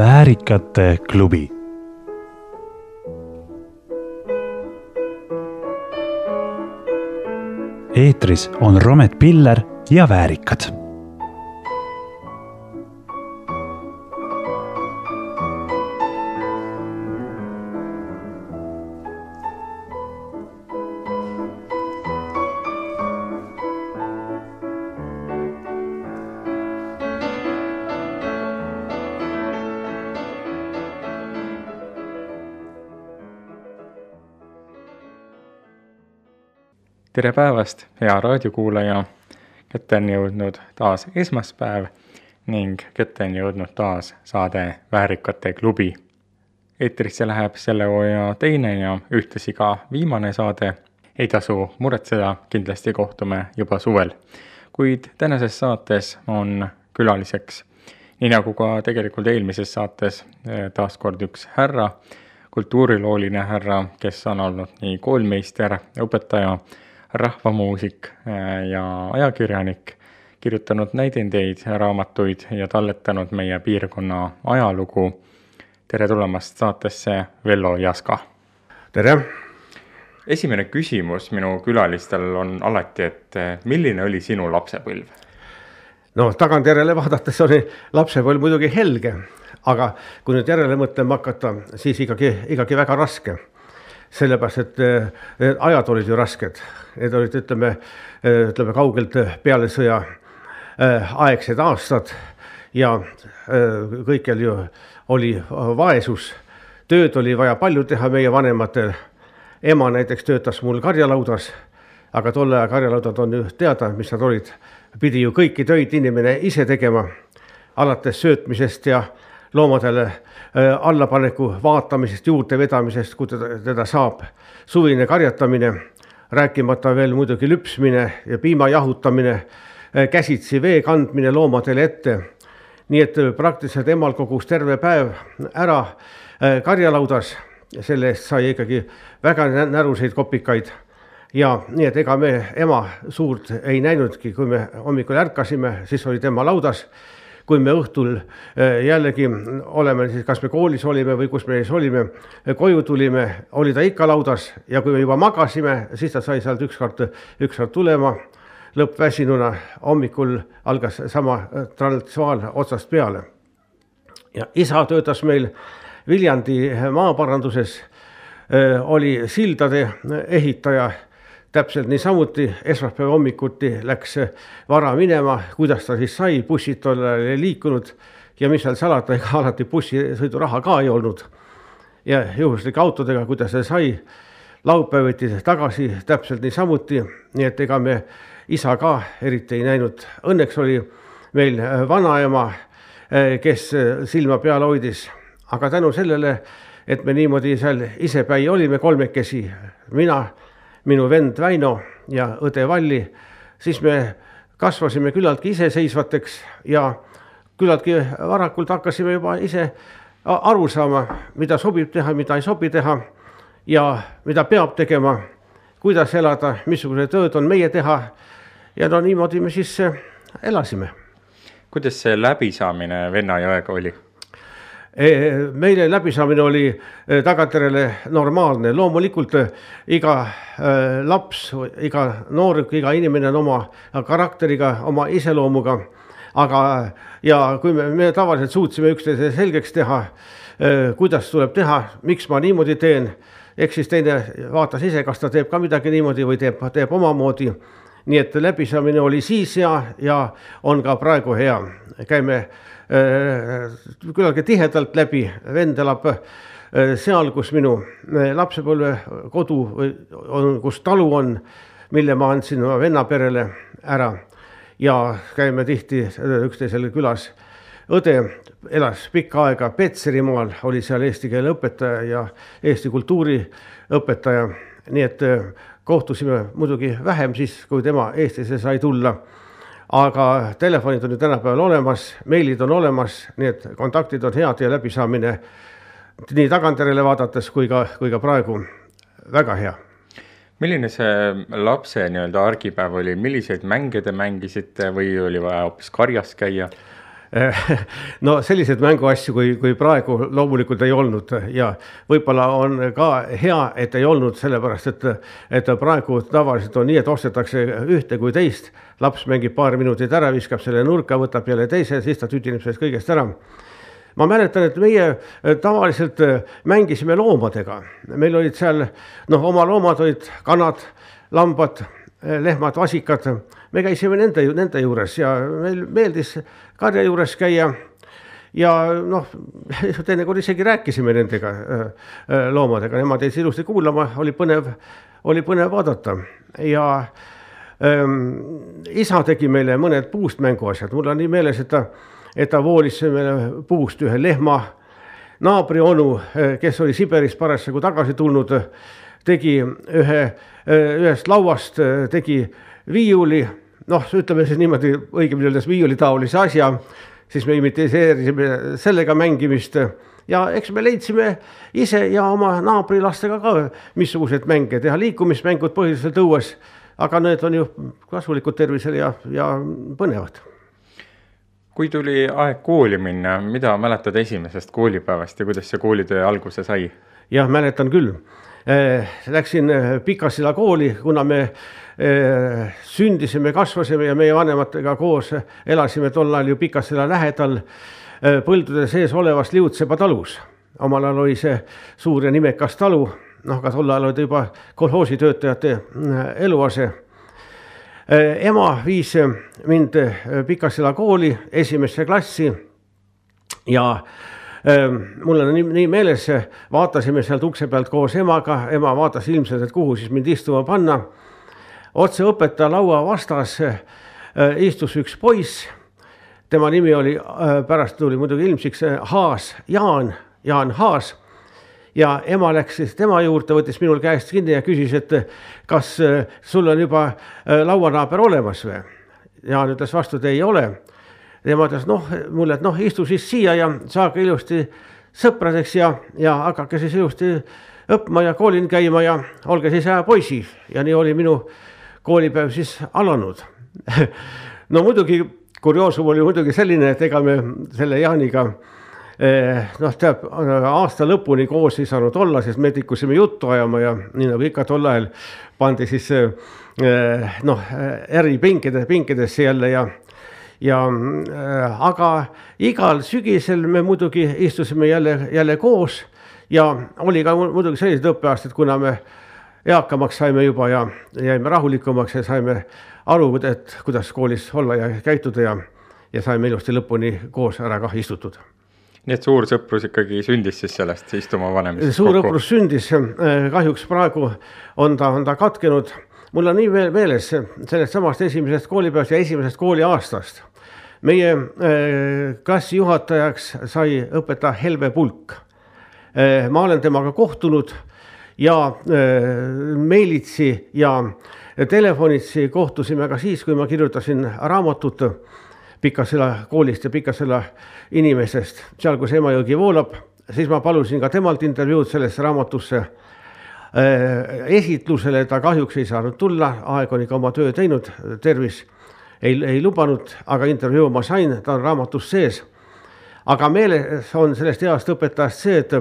väärikate klubi. Eetris on Romet Piller ja Väärikad tere päevast, hea raadiokuulaja. kätte on jõudnud taas esmaspäev ning kätte on jõudnud taas saade Väärikate klubi. eetrisse läheb selle hooaja teine ja ühtlasi ka viimane saade. ei tasu muretseda, kindlasti kohtume juba suvel. kuid tänases saates on külaliseks, nii nagu ka tegelikult eelmises saates, taas kord üks härra kultuurilooline härra, kes on olnud nii koolmeister, õpetaja rahvamuusik äh, ja ajakirjanik, kirjutanud näidendeid, raamatuid ja talletanud meie piirkonna ajalugu. tere tulemast saatesse, Vello Jaska! tere! esimene küsimus minu külalistel on alati, et äh, milline oli sinu lapsepõlv? no tagantjärele vaadates oli lapsepõlv muidugi helge, aga kui nüüd järele mõtlema hakata, siis ikkagi, ikkagi väga raske sellepärast, et need ajad olid ju rasked, need olid, ütleme, ütleme kaugelt peale sõja aegsed aastad ja kõikjal ju oli vaesus, tööd oli vaja palju teha meie vanematel. ema näiteks töötas mul karjalaudas, aga tolle aja karjalaudad on ju teada, mis nad olid, pidi ju kõiki töid inimene ise tegema, alates söötmisest ja loomadele äh, allapaneku vaatamisest, juurdevedamisest, kui teda, teda saab. suvine karjatamine, rääkimata veel muidugi lüpsmine ja piima jahutamine, äh, käsitsi vee kandmine loomadele ette. nii et äh, praktiliselt emal kogus terve päev ära karjalaudas, selle eest sai ikkagi väga näruseid kopikaid ja nii, et ega me ema suurt ei näinudki, kui me hommikul ärkasime, siis oli tema laudas kui me õhtul eh, jällegi oleme siis, kas me koolis olime või kus me siis olime, koju tulime, oli ta ikka laudas ja kui me juba magasime, siis ta sai sealt ükskord, ükskord tulema lõppväsinuna, hommikul algas sama transvaal otsast peale. ja isa töötas meil Viljandi maaparanduses, eh, oli sildade ehitaja täpselt niisamuti esmaspäeva hommikuti läks vara minema, kuidas ta siis sai, bussid tol ajal ei liikunud. Ja mis seal salata, ega alati bussisõiduraha ka ei olnud. ja juhuslike autodega, kuidas see sai, laupäeviti tagasi täpselt niisamuti, nii et ega me isa ka eriti ei näinud. Õnneks oli meil vanaema, kes silma peal hoidis, aga tänu sellele, et me niimoodi seal isepäi olime kolmekesi, mina minu vend Väino ja õde Valli, siis me kasvasime küllaltki iseseisvateks ja küllaltki varakult hakkasime juba ise aru saama, mida sobib teha, mida ei sobi teha ja mida peab tegema, kuidas elada, missugused tööd on meie teha. ja no niimoodi me siis elasime. kuidas see läbisaamine venna ja õega oli? E, meile läbisaamine oli e, tagantjärele normaalne, loomulikult e, iga laps, iga nooruk, iga inimene on oma karakteriga, oma iseloomuga. aga, ja kui me, me tavaliselt suutsime üksteise selgeks teha, kuidas tuleb teha, miks ma niimoodi teen, eks siis teine vaatas ise, kas ta teeb ka midagi niimoodi või teeb, teeb omamoodi. Nii et läbisaamine oli siis hea ja on ka praegu hea, käime küllaltki tihedalt läbi, vend elab äh, seal, kus minu äh, lapsepõlve kodu on, kus talu on, mille ma andsin oma venna perele ära. Ja käime tihti üksteisele külas. õde elas pikka aega Petserimaal, oli seal eesti keele õpetaja ja eesti kultuuri õpetaja, nii et kohtusime muidugi vähem siis, kui tema Eestisse sai tulla aga telefonid on ju tänapäeval olemas, meilid on olemas, nii et kontaktid on head ja läbisaamine nii tagantjärele vaadates kui ka, kui ka praegu väga hea. milline see lapse nii-öelda argipäev oli, milliseid mänge te mängisite või oli vaja hoopis karjas käia? no selliseid mänguasju, kui, kui praegu loomulikult ei olnud. Ja võib-olla on ka hea, et ei olnud, sellepärast et, et praegu tavaliselt on nii, et ostetakse ühte kui teist. laps mängib paar minutit ära, viskab selle nurka, võtab jälle teise, siis ta tüdineb sellest kõigest ära. Ma mäletan, et meie tavaliselt mängisime loomadega, meil olid seal noh, oma loomad olid kanad, lambad, lehmad, vasikad. Me käisime nende, nende juures ja meil meeldis karja juures käia. ja noh, teinekord isegi rääkisime nendega äh, äh, loomadega, nemad jäid ilusti kuulama, oli põnev, oli põnev vaadata ja ähm, isa tegi meile mõned puust mänguasjad, mul on nii meeles, et ta, et ta voolis meile puust ühe lehma. naabri onu, äh, kes oli Siberist parasjagu tagasi tulnud, tegi ühe, ühest lauast tegi viiuli noh, ütleme siis niimoodi õigemini öeldes viiulitaolise asja, siis me imiteerisime sellega mängimist ja eks me leidsime ise ja oma naabrilastega ka missuguseid mänge teha, liikumismängud põhiliselt õues. aga need on ju kasulikud tervisele ja, ja põnevad. kui tuli aeg kooli minna, mida mäletad esimesest koolipäevast ja kuidas see koolitöö alguse sai? jah, mäletan küll. Läksin Pikasilla kooli, kuna me sündisime, kasvasime ja meie vanematega koos elasime tol ajal ju Pikasela lähedal äh, põldude sees olevas Liutsepa talus. omal ajal oli see suur ja nimekas talu, noh, ka tol ajal oli ta juba kolhoositöötajate äh, eluase. ema viis mind Pikasela kooli esimesse klassi ja mul on nii, nii meeles, vaatasime sealt ukse pealt koos emaga, ema vaatas ilmselt, et kuhu siis mind istuma panna otse õpetaja laua vastas äh, istus üks poiss. tema nimi oli, äh, pärast tuli muidugi ilmsiks äh, Haas, Jaan, Jaan Haas. ja ema läks siis tema juurde, võttis minul käest kinni ja küsis, et kas sul on juba lauanaaber olemas või? Jaan ütles vastu, et ei ole. tema ütles noh, mulle, et noh, istu siis siia ja saage ilusti sõpradeks ja, ja hakake siis ilusti õppima ja koolin käima ja olge siis hea poisi ja nii oli minu koolipäev siis alanud. No muidugi kurioosum oli muidugi selline, et ega me selle Jaaniga eh, noh, tead aasta lõpuni koos ei saanud olla, sest me tikkusime juttu ajama ja nii nagu ikka tol ajal pandi siis eh, noh, eri pinkide, pinkidesse jälle ja ja äh, aga igal sügisel me muidugi istusime jälle, jälle koos ja oli ka muidugi sellised õppeaastad, kuna me eakamaks saime juba ja jäime rahulikumaks ja saime aru, et kuidas koolis olla ja käituda ja, ja saime ilusti lõpuni koos ära kah istutud nii et suur sõprus ikkagi sündis siis sellest istuma vanemist? suur sõprus sündis, kahjuks praegu on ta, on ta katkenud. mul on nii meeles sellest samast esimesest koolipäevast ja esimesest kooliaastast. meie klassi juhatajaks sai õpetaja Helve Pulk. ma olen temaga kohtunud ja äh, meilitsi ja telefonitsi kohtusime ka siis, kui ma kirjutasin raamatut Pikasela koolist ja Pikasela inimestest, seal, kus Emajõgi voolab, siis ma palusin ka temalt intervjuud sellesse raamatusse äh, esitlusele. Ta kahjuks ei saanud tulla, aeg on ikka oma töö teinud, tervis ei, ei lubanud, aga intervjuu ma sain, ta on raamatus sees aga meeles on sellest heast õpetajast see, et,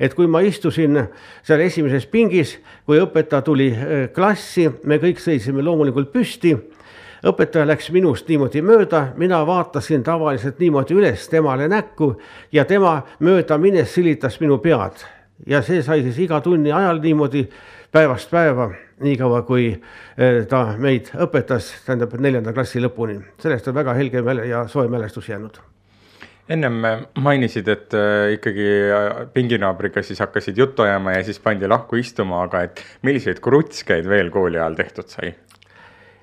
et kui ma istusin seal esimeses pingis, kui õpetaja tuli äh, klassi, me kõik seisime loomulikult püsti. õpetaja läks minust niimoodi mööda, mina vaatasin tavaliselt niimoodi üles temale näkku ja tema mööda minnes silitas minu pead ja see sai siis iga tunni ajal niimoodi päevast päeva, niikaua kui äh, ta meid õpetas, tähendab neljanda klassi lõpuni. sellest on väga helge ja soe mälestus jäänud ennem mainisid, et äh, ikkagi äh, pinginaabriga siis hakkasid juttu ajama ja siis pandi lahku istuma, aga et milliseid krutskeid veel kooli ajal tehtud sai?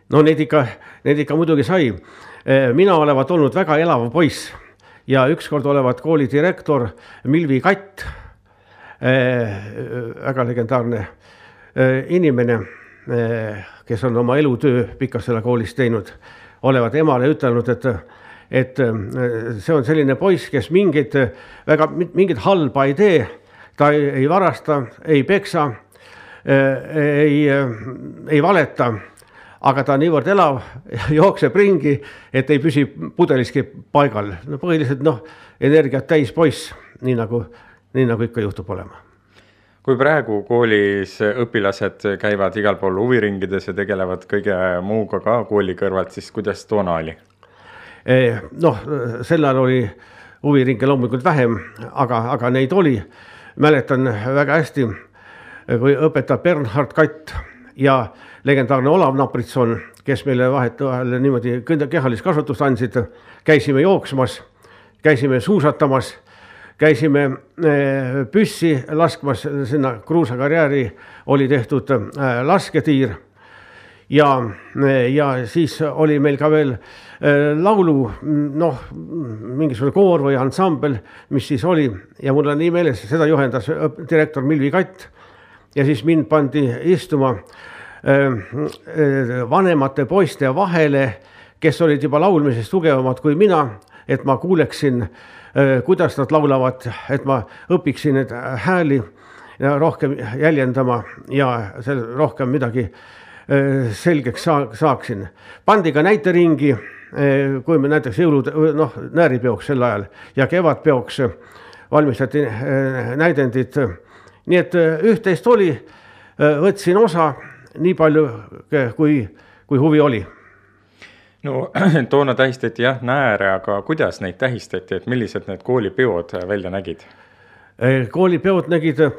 no neid ikka, neid ikka muidugi sai. Äh, mina olevat olnud väga elav poiss ja ükskord olevat kooli direktor Milvi Katt, väga legendaarne inimene, kes on oma elutöö Pikasela koolis teinud, olevat emale ütelnud, et et äh, see on selline poiss, kes mingeid väga, mingit halba ei tee, ta ei, ei varasta, ei peksa, äh, ei, äh, ei valeta, aga ta on niivõrd elav, jookseb ringi, et ei püsi pudeliski paigal. no põhiliselt noh, energiat täis poiss, nii nagu, nii nagu ikka juhtub olema kui praegu koolis õpilased käivad igal pool huviringides ja tegelevad kõige muuga ka kooli kõrvalt, siis kuidas toona oli? Noh, sel ajal oli huviringe loomulikult vähem, aga, aga neid oli. mäletan väga hästi, kui õpetaja Bernhard Katt ja legendaarne Olav Napritson, kes meile vahetevahel niimoodi kehalist kasvatust andsid, käisime jooksmas, käisime suusatamas, käisime eh, püssi laskmas, sinna kruusakarjääri oli tehtud eh, lasketiir. Ja, eh, ja siis oli meil ka veel laulu, noh, mingisugune koor või ansambel, mis siis oli ja mul on nii meeles, seda juhendas direktor Milvi Katt. ja siis mind pandi istuma vanemate poiste vahele, kes olid juba laulmises tugevamad kui mina, et ma kuuleksin, kuidas nad laulavad, et ma õpiksin neid hääli rohkem jäljendama ja seal rohkem midagi selgeks saaksin. pandi ka näiteringi, kui me näiteks jõulud, noh, nääripeoks sel ajal ja kevadpeoks valmistati näidendid. nii et üht-teist oli, võtsin osa nii palju, kui, kui huvi oli no toona tähistati jah nääre, aga kuidas neid tähistati, et millised need koolipeod välja nägid? koolipeod nägid äh,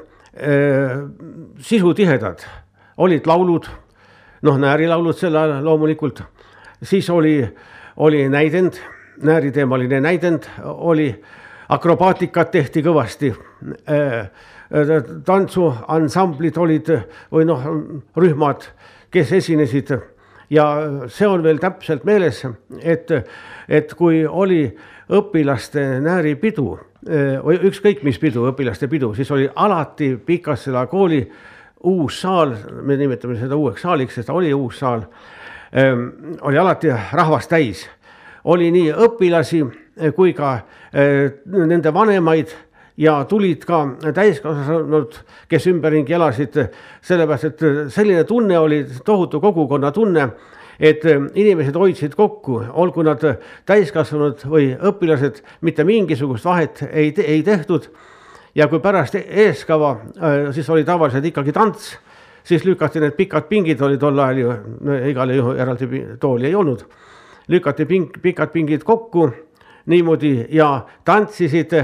sisutihedad, olid laulud, noh, näärilaulud sel ajal loomulikult, siis oli, oli näidend, nääriteemaline näidend oli, akrobaatikat tehti kõvasti äh, tantsuansamblid olid või noh, rühmad, kes esinesid. Ja see on veel täpselt meeles, et, et kui oli õpilaste nääripidu või ükskõik mis pidu, õpilaste pidu, siis oli alati Pikassela kooli uus saal, me nimetame seda uueks saaliks, sest ta oli uus saal, oli alati rahvast täis. oli nii õpilasi kui ka nende vanemaid ja tulid ka täiskasvanud, kes ümberringi elasid, sellepärast et selline tunne oli, tohutu kogukonna tunne, et inimesed hoidsid kokku, olgu nad täiskasvanud või õpilased, mitte mingisugust vahet ei, ei tehtud. ja kui pärast eeskava, siis oli tavaliselt ikkagi tants, siis lükati need pikad pingid, oli tol ajal ju no,, igal juhul eraldi tooli ei olnud, lükati ping, pikad pingid kokku niimoodi ja tantsisid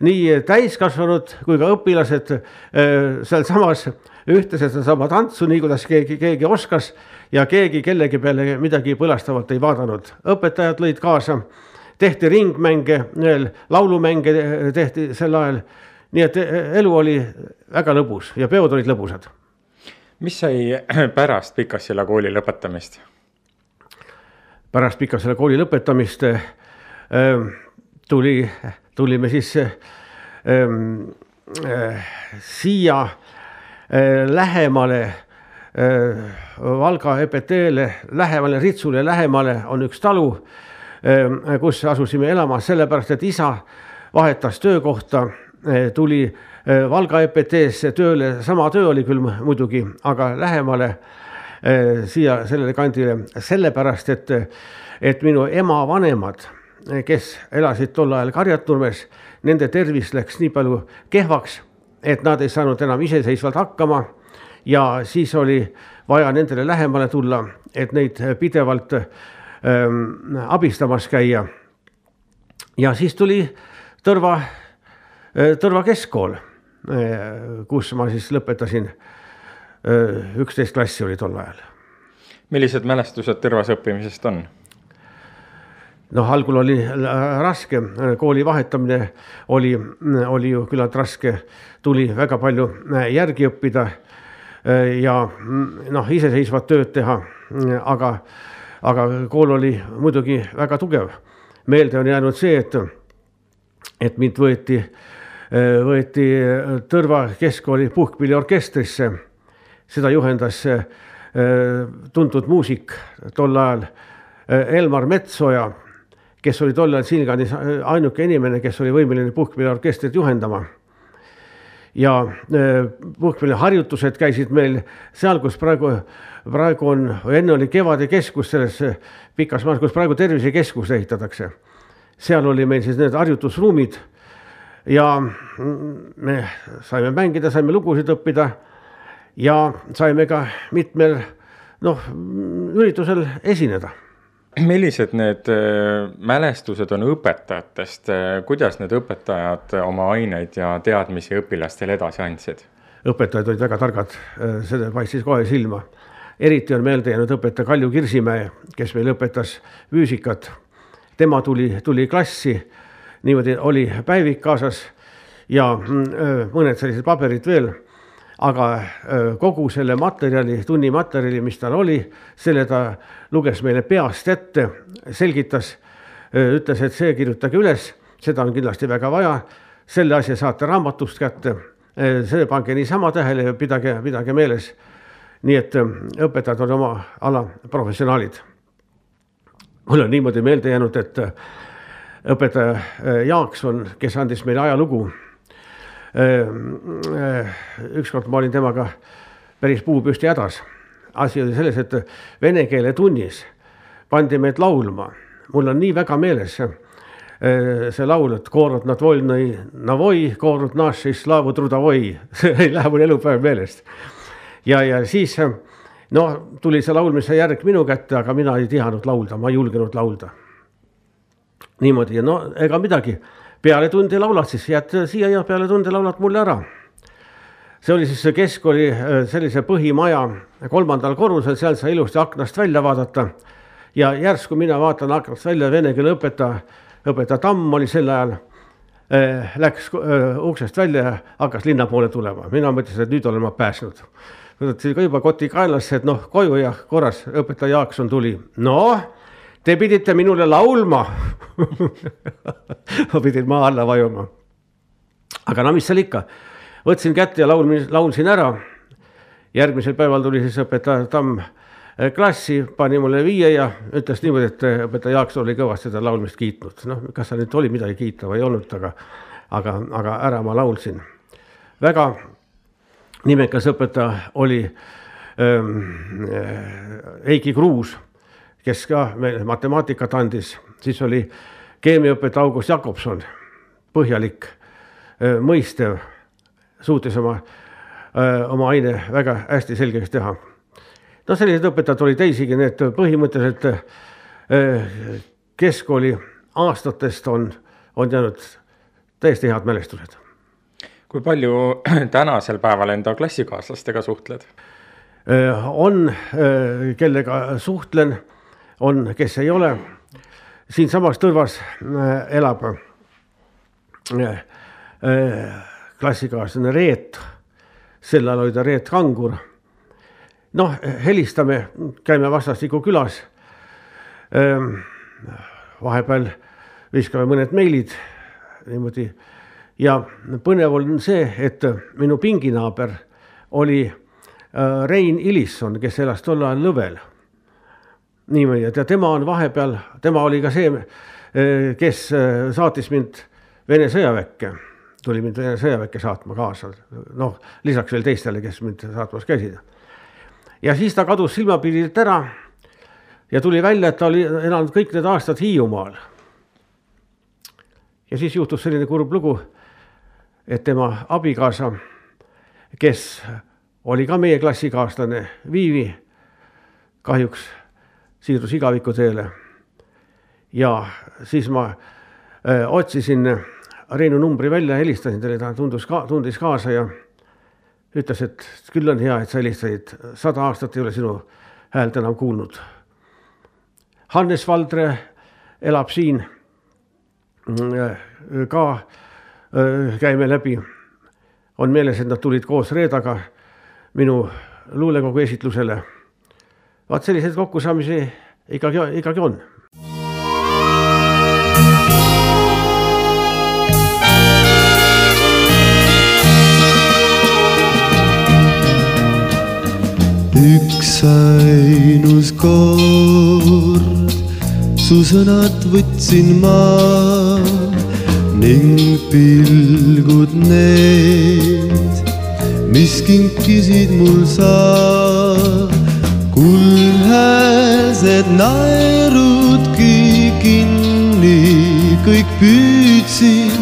nii täiskasvanud kui ka õpilased äh, sealsamas ühte sedasama tantsu, nii kuidas keegi, keegi oskas ja keegi kellegi peale midagi põlastavalt ei vaadanud. õpetajad lõid kaasa, tehti ringmänge, laulumänge tehti sel ajal. nii et elu oli väga lõbus ja peod olid lõbusad. Mis sai pärast Pikassila kooli lõpetamist? pärast Pikassila kooli lõpetamist äh, tuli, tulime siis ähm, äh, siia äh, lähemale äh, Valga EPT-le, lähemale Ritsule lähemale on üks talu äh,, kus asusime elama, sellepärast et isa vahetas töökohta äh,, tuli äh, Valga EPT-sse tööle, sama töö oli küll muidugi, aga lähemale äh, siia sellele kandile, sellepärast et, et minu ema vanemad kes elasid tol ajal Karjaturmes, nende tervis läks nii palju kehvaks, et nad ei saanud enam iseseisvalt hakkama. ja siis oli vaja nendele lähemale tulla, et neid pidevalt ähm, abistamas käia. ja siis tuli Tõrva äh,, Tõrva keskkool äh,, kus ma siis lõpetasin äh,. üksteist klassi oli tol ajal. millised mälestused Tõrvas õppimisest on? noh, algul oli raske, kooli vahetamine oli, oli ju küllalt raske, tuli väga palju järgi õppida ja noh, iseseisvat tööd teha, aga, aga kool oli muidugi väga tugev. meelde on jäänud see, et, et mind võeti, võeti Tõrva keskkooli puhkpilliorkestrisse, seda juhendas tuntud muusik tol ajal Elmar Metsoja kes oli tollal Silganis ainuke inimene, kes oli võimeline puhkpilliorkestrit juhendama. ja puhkpilli harjutused käisid meil seal, kus praegu, praegu on, enne oli Kevade keskus selles pikas maas, kus praegu tervisekeskus ehitatakse. seal oli meil siis need harjutusruumid ja me saime mängida, saime lugusid õppida ja saime ka mitmel noh, üritusel esineda millised need äh, mälestused on õpetajatest, kuidas need õpetajad oma aineid ja teadmisi õpilastele edasi andsid? õpetajad olid väga targad, see paistis kohe silma. eriti on meelde jäänud õpetaja Kalju Kirsimäe, kes meil õpetas füüsikat. tema tuli, tuli klassi, niimoodi oli päevik kaasas ja mm, mõned sellised paberid veel aga kogu selle materjali, tunni materjali, mis tal oli, selle ta luges meile peast ette, selgitas, ütles, et see kirjutage üles, seda on kindlasti väga vaja, selle asja saate raamatust kätte, see pange niisama tähele ja pidage, pidage meeles. nii et õpetajad on oma ala professionaalid. mul on niimoodi meelde jäänud, et õpetaja Jaakson, kes andis meile ajalugu Ehm, eh, ükskord ma olin temaga päris puupüsti hädas. asi oli selles, et vene keele tunnis pandi meid laulma, mul on nii väga meeles see, laul, et koorud nad volnõi navoi, koorud naši slaavu trudavoi, see ei lähe mul elupäev meelest. ja, ja siis no tuli see laulmise järg minu kätte, aga mina ei tihanud laulda, ma ei julgenud laulda. Niimoodi ja no ega midagi peale tunde laulad siis, jääd siia ja peale tunde laulad mulle ära. see oli siis keskkooli äh, sellise põhimaja kolmandal korrusel, seal sai ilusti aknast välja vaadata. ja järsku mina vaatan aknast välja, vene keele õpetaja, õpetaja Tamm oli sel ajal äh, läks äh, uksest välja ja hakkas linna poole tulema, mina mõtlesin, et nüüd olen ma pääsnud. võtsin ka juba koti kaelasse, et noh, koju ja korras, õpetaja Jaakson tuli, noh Te pidite minule laulma ma pidin maa alla vajuma. aga no mis seal ikka, võtsin kätte ja laulmin, laulsin ära. järgmisel päeval tuli siis õpetaja Tamm eh, klassi, pani mulle viie ja ütles niimoodi, et eh, õpetaja Jaakson oli kõvasti seda laulmist kiitnud, noh, kas seal nüüd oli midagi kiita või ei olnud, aga, aga, aga ära ma laulsin. väga nimekas õpetaja oli ähm, Heiki Kruus kes ka meile matemaatikat andis, siis oli keemiaõpetaja August Jakobson, põhjalik, mõistev, suutis oma, oma aine väga hästi selgeks teha. no selliseid õpetajaid oli teisigi, need põhimõtteliselt keskkooli aastatest on, on jäänud täiesti head mälestused. kui palju tänasel päeval enda klassikaaslastega suhtled? on, kellega suhtlen on, kes ei ole. siinsamas tõrvas äh, elab äh, äh, klassikaaslane Reet, sel ajal oli ta Reet Kangur. noh, helistame, käime vastastikku külas. Ähm, vahepeal viskame mõned meilid niimoodi ja põnev on see, et minu pinginaaber oli Rein Ilisson, kes elas tol ajal Lõvel niimoodi, et ja tema on vahepeal, tema oli ka see, eh, kes eh, saatis mind Vene sõjaväkke, tuli mind Vene sõjaväkke saatma kaasa, noh, lisaks veel teistele, kes mind saatmas käisid. ja siis ta kadus silmapiirilt ära ja tuli välja, et ta oli elanud kõik need aastad Hiiumaal. ja siis juhtus selline kurb lugu, et tema abikaasa, kes oli ka meie klassikaaslane, Viivi, kahjuks siirdus igaviku teele. ja siis ma öö, äh, otsisin Reinu numbri välja, helistasin talle, ta tundus ka, tundis kaasa ja ütles, et küll on hea, et sa helistasid, sada aastat ei ole sinu häält enam kuulnud. Hannes Valdre elab siin äh, ka, äh, käime läbi. on meeles, et nad tulid koos Reedaga minu luulekogu esitlusele vaat selliseid kokkusaamisi ikkagi, ikkagi on. üks ainus kord su sõnad võtsin ma, ning pilgud need, mis kinkisid mul sa. Kuldhäälsed naerudki kinni kõik püüdsin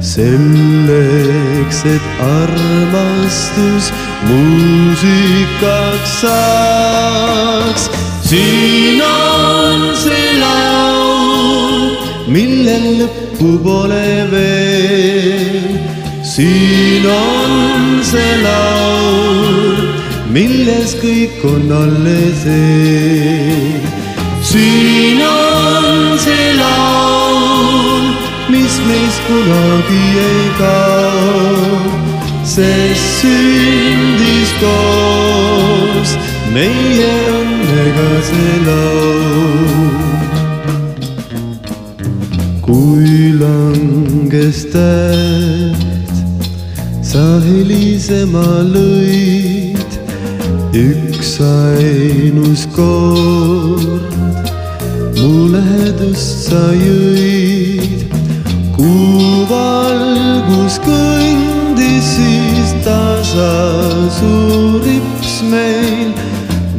selleks, et armastus muusikaks saaks. siin on see laul, millel lõppu pole veel. siin on see laul, milles kõik on alles eel. siin on see laul, mis meist kunagi ei kao, sest sündis koos meie õnnega see laul. kui langes täht, sa helisema lõid, üksainus kord mu lähedust sa jõid. kuu valgus kõndis siis tasa suur rips meil,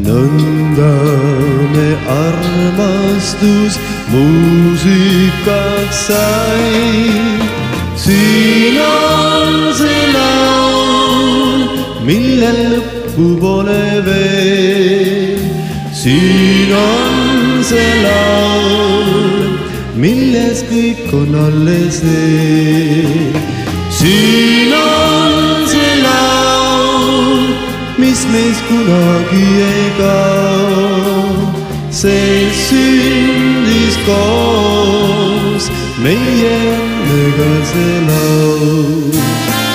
nõnda me armastus muusikaks sai. siin on see laul, millel lõppu veel. siin on see laul, milles kõik on alles veel. siin on see laul, mis meist kunagi ei kao, see sündis koos meie õnnega see laul.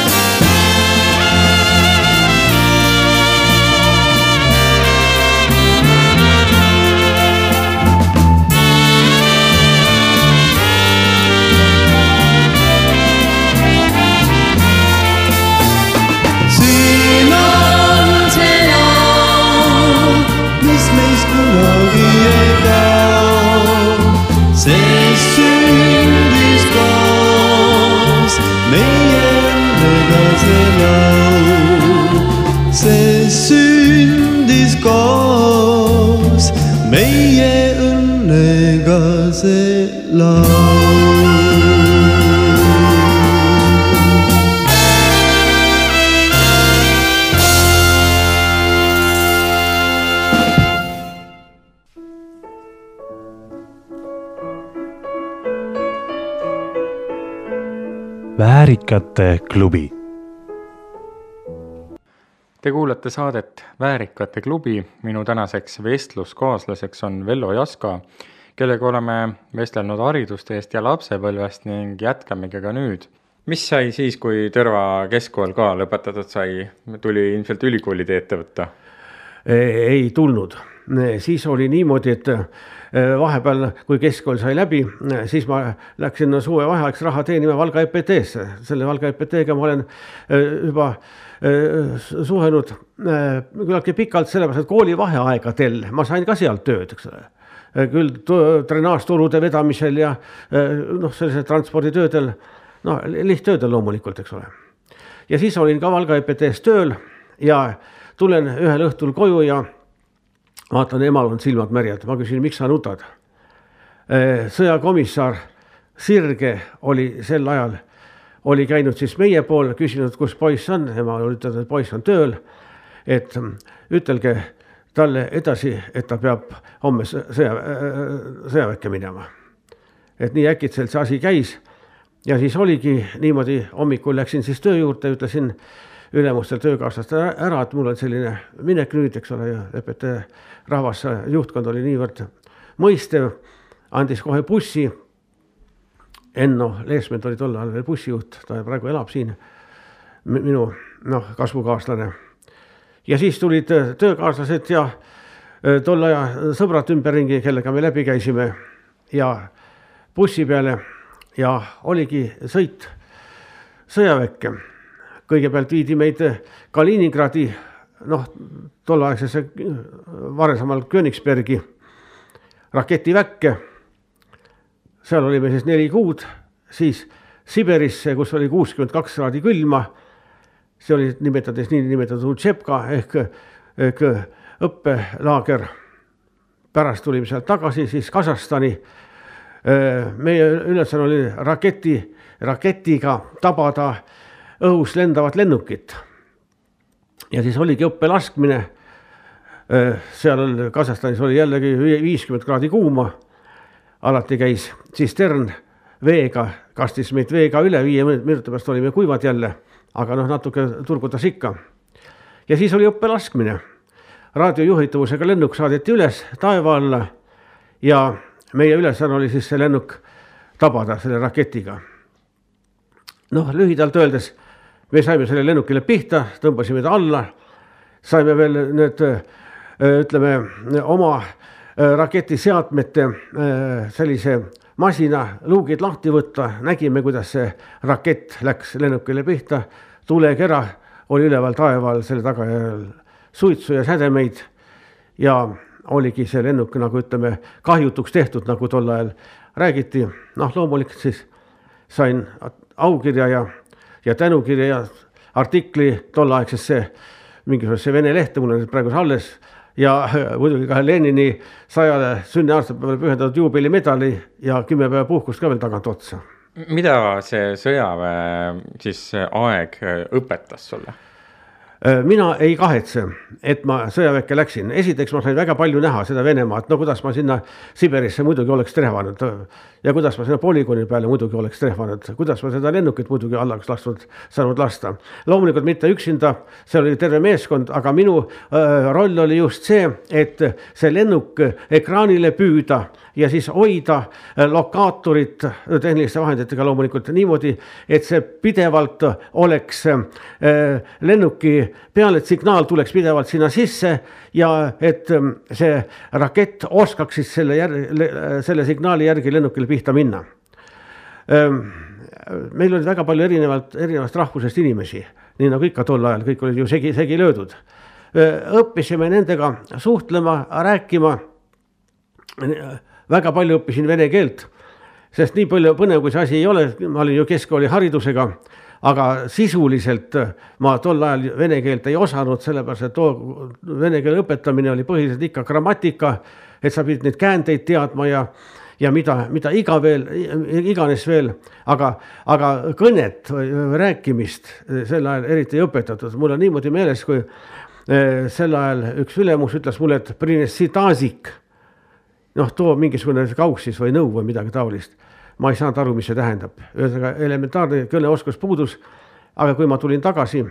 Väärikate klubi Te kuulate saadet Väärikate klubi, minu tänaseks vestluskaaslaseks on Vello Jaska, kellega oleme vestelnud haridusteest ja lapsepõlvest ning jätkamegi ka nüüd. mis sai siis, kui Tõrva keskkool ka lõpetatud sai, tuli ilmselt ülikooli teed ette võtta? ei tulnud, siis oli niimoodi, et vahepeal, kui keskkool sai läbi, siis ma läksin suvevaheajaks raha teenima Valga EPT-sse, selle Valga EPT-ga ma olen eh, juba suhelnud küllaltki pikalt, sellepärast et kooli vaheaegadel ma sain ka sealt tööd, eks ole. küll drenaažturude vedamisel ja noh, sellisel transporditöödel, no lihttöödel loomulikult, eks ole. ja siis olin ka Valga EPT-s tööl ja tulen ühel õhtul koju ja vaatan, emal on silmad märjad, ma küsin, miks sa nutad. sõjakomissar Sirge oli sel ajal, oli käinud siis meie pool, küsinud, kus poiss on, ema ütelnud, et poiss on tööl. et ütelge talle edasi, et ta peab homme sõja, sõjaväkke minema. et nii äkitselt see asi käis ja siis oligi niimoodi, hommikul läksin siis töö juurde, ütlesin ülemustel töökaaslastele ära, et mul on selline minek nüüd, eks ole, ja EPT rahvas, juhtkond oli niivõrd mõistev, andis kohe bussi. Enno Leesment oli tol ajal veel bussijuht, ta praegu elab siin, minu noh, kasvukaaslane. ja siis tulid töökaaslased ja tol ajal sõbrad ümberringi, kellega me läbi käisime ja bussi peale ja oligi sõit sõjaväkke kõigepealt viidi meid Kaliningradi, noh, tolleaegsesse varasemal Königsbergi raketiväkke. seal olime siis neli kuud, siis Siberisse, kus oli kuuskümmend kaks kraadi külma. see oli nimetades niinimetatud Utšepka ehk, ehk õppelaager. pärast tulime sealt tagasi siis Kasahstani. meie ülesanne oli raketi, raketiga tabada õhus lendavat lennukit. ja siis oligi õppelaskmine. seal Kasahstanis oli jällegi viiskümmend kraadi kuuma. alati käis tsistern veega, kastis meid veega üle, viie minuti pärast olime kuivad jälle, aga noh, natuke turgutas ikka. ja siis oli õppelaskmine. raadiojuhitavusega lennuk saadeti üles taeva alla ja meie ülesanne oli siis see lennuk tabada selle raketiga. noh, lühidalt öeldes me saime sellele lennukile pihta, tõmbasime ta alla, saime veel need ütleme oma raketiseadmete sellise masina luugid lahti võtta, nägime, kuidas see rakett läks lennukile pihta, tulekera oli üleval taeva all, selle tagajärjel suitsu ja sädemeid. Ja oligi see lennuk nagu ütleme, kahjutuks tehtud, nagu tol ajal räägiti. noh, loomulikult siis sain aukirja ja, ja tänukirja ja artikli tolleaegsesse mingisugusesse vene lehte, mul on need praegu alles ja muidugi ka Lenini sajale sünniaastapäevale pühendatud juubelimedali ja kümme päeva puhkust ka veel tagantotsa. mida see sõjaväe siis aeg õpetas sulle? Äh, mina ei kahetse, et ma sõjaväkke läksin, esiteks ma sain väga palju näha seda Venemaad, no kuidas ma sinna Siberisse muidugi oleks trehvanud. ja kuidas ma sinna polügooni peale muidugi oleks trehvanud, kuidas ma seda lennukit muidugi alla oleks lastud, saanud lasta. loomulikult mitte üksinda, seal oli terve meeskond, aga minu äh, roll oli just see, et see lennuk ekraanile püüda ja siis hoida äh, lokaatorit tehniliste vahenditega loomulikult niimoodi, et see pidevalt oleks äh, lennuki peale, et signaal tuleks pidevalt sinna sisse ja et ähm, see rakett oskaks siis selle järgi, selle signaali järgi lennukile pihta minna. Ähm, meil oli väga palju erinevalt, erinevast rahvusest inimesi, nii nagu ikka tol ajal, kõik olid ju segi, segi löödud. Äh, õppisime nendega suhtlema, rääkima. väga palju õppisin vene keelt, sest nii palju põnev, kui see asi ei ole, ma olin ju keskkooli haridusega aga sisuliselt ma tol ajal vene keelt ei osanud, sellepärast et too vene keele õpetamine oli põhiliselt ikka grammatika, et sa pidid neid käändeid teadma ja ja mida, mida iga veel, iganes veel, aga, aga kõnet rääkimist sel ajal eriti ei õpetatud, mul on niimoodi meeles, kui eh, sel ajal üks ülemus ütles mulle, et noh, too mingisugune kauss siis või nõu või midagi taolist ma ei saanud aru, mis see tähendab, ühesõnaga elementaarne kõneoskus puudus. aga kui ma tulin tagasi,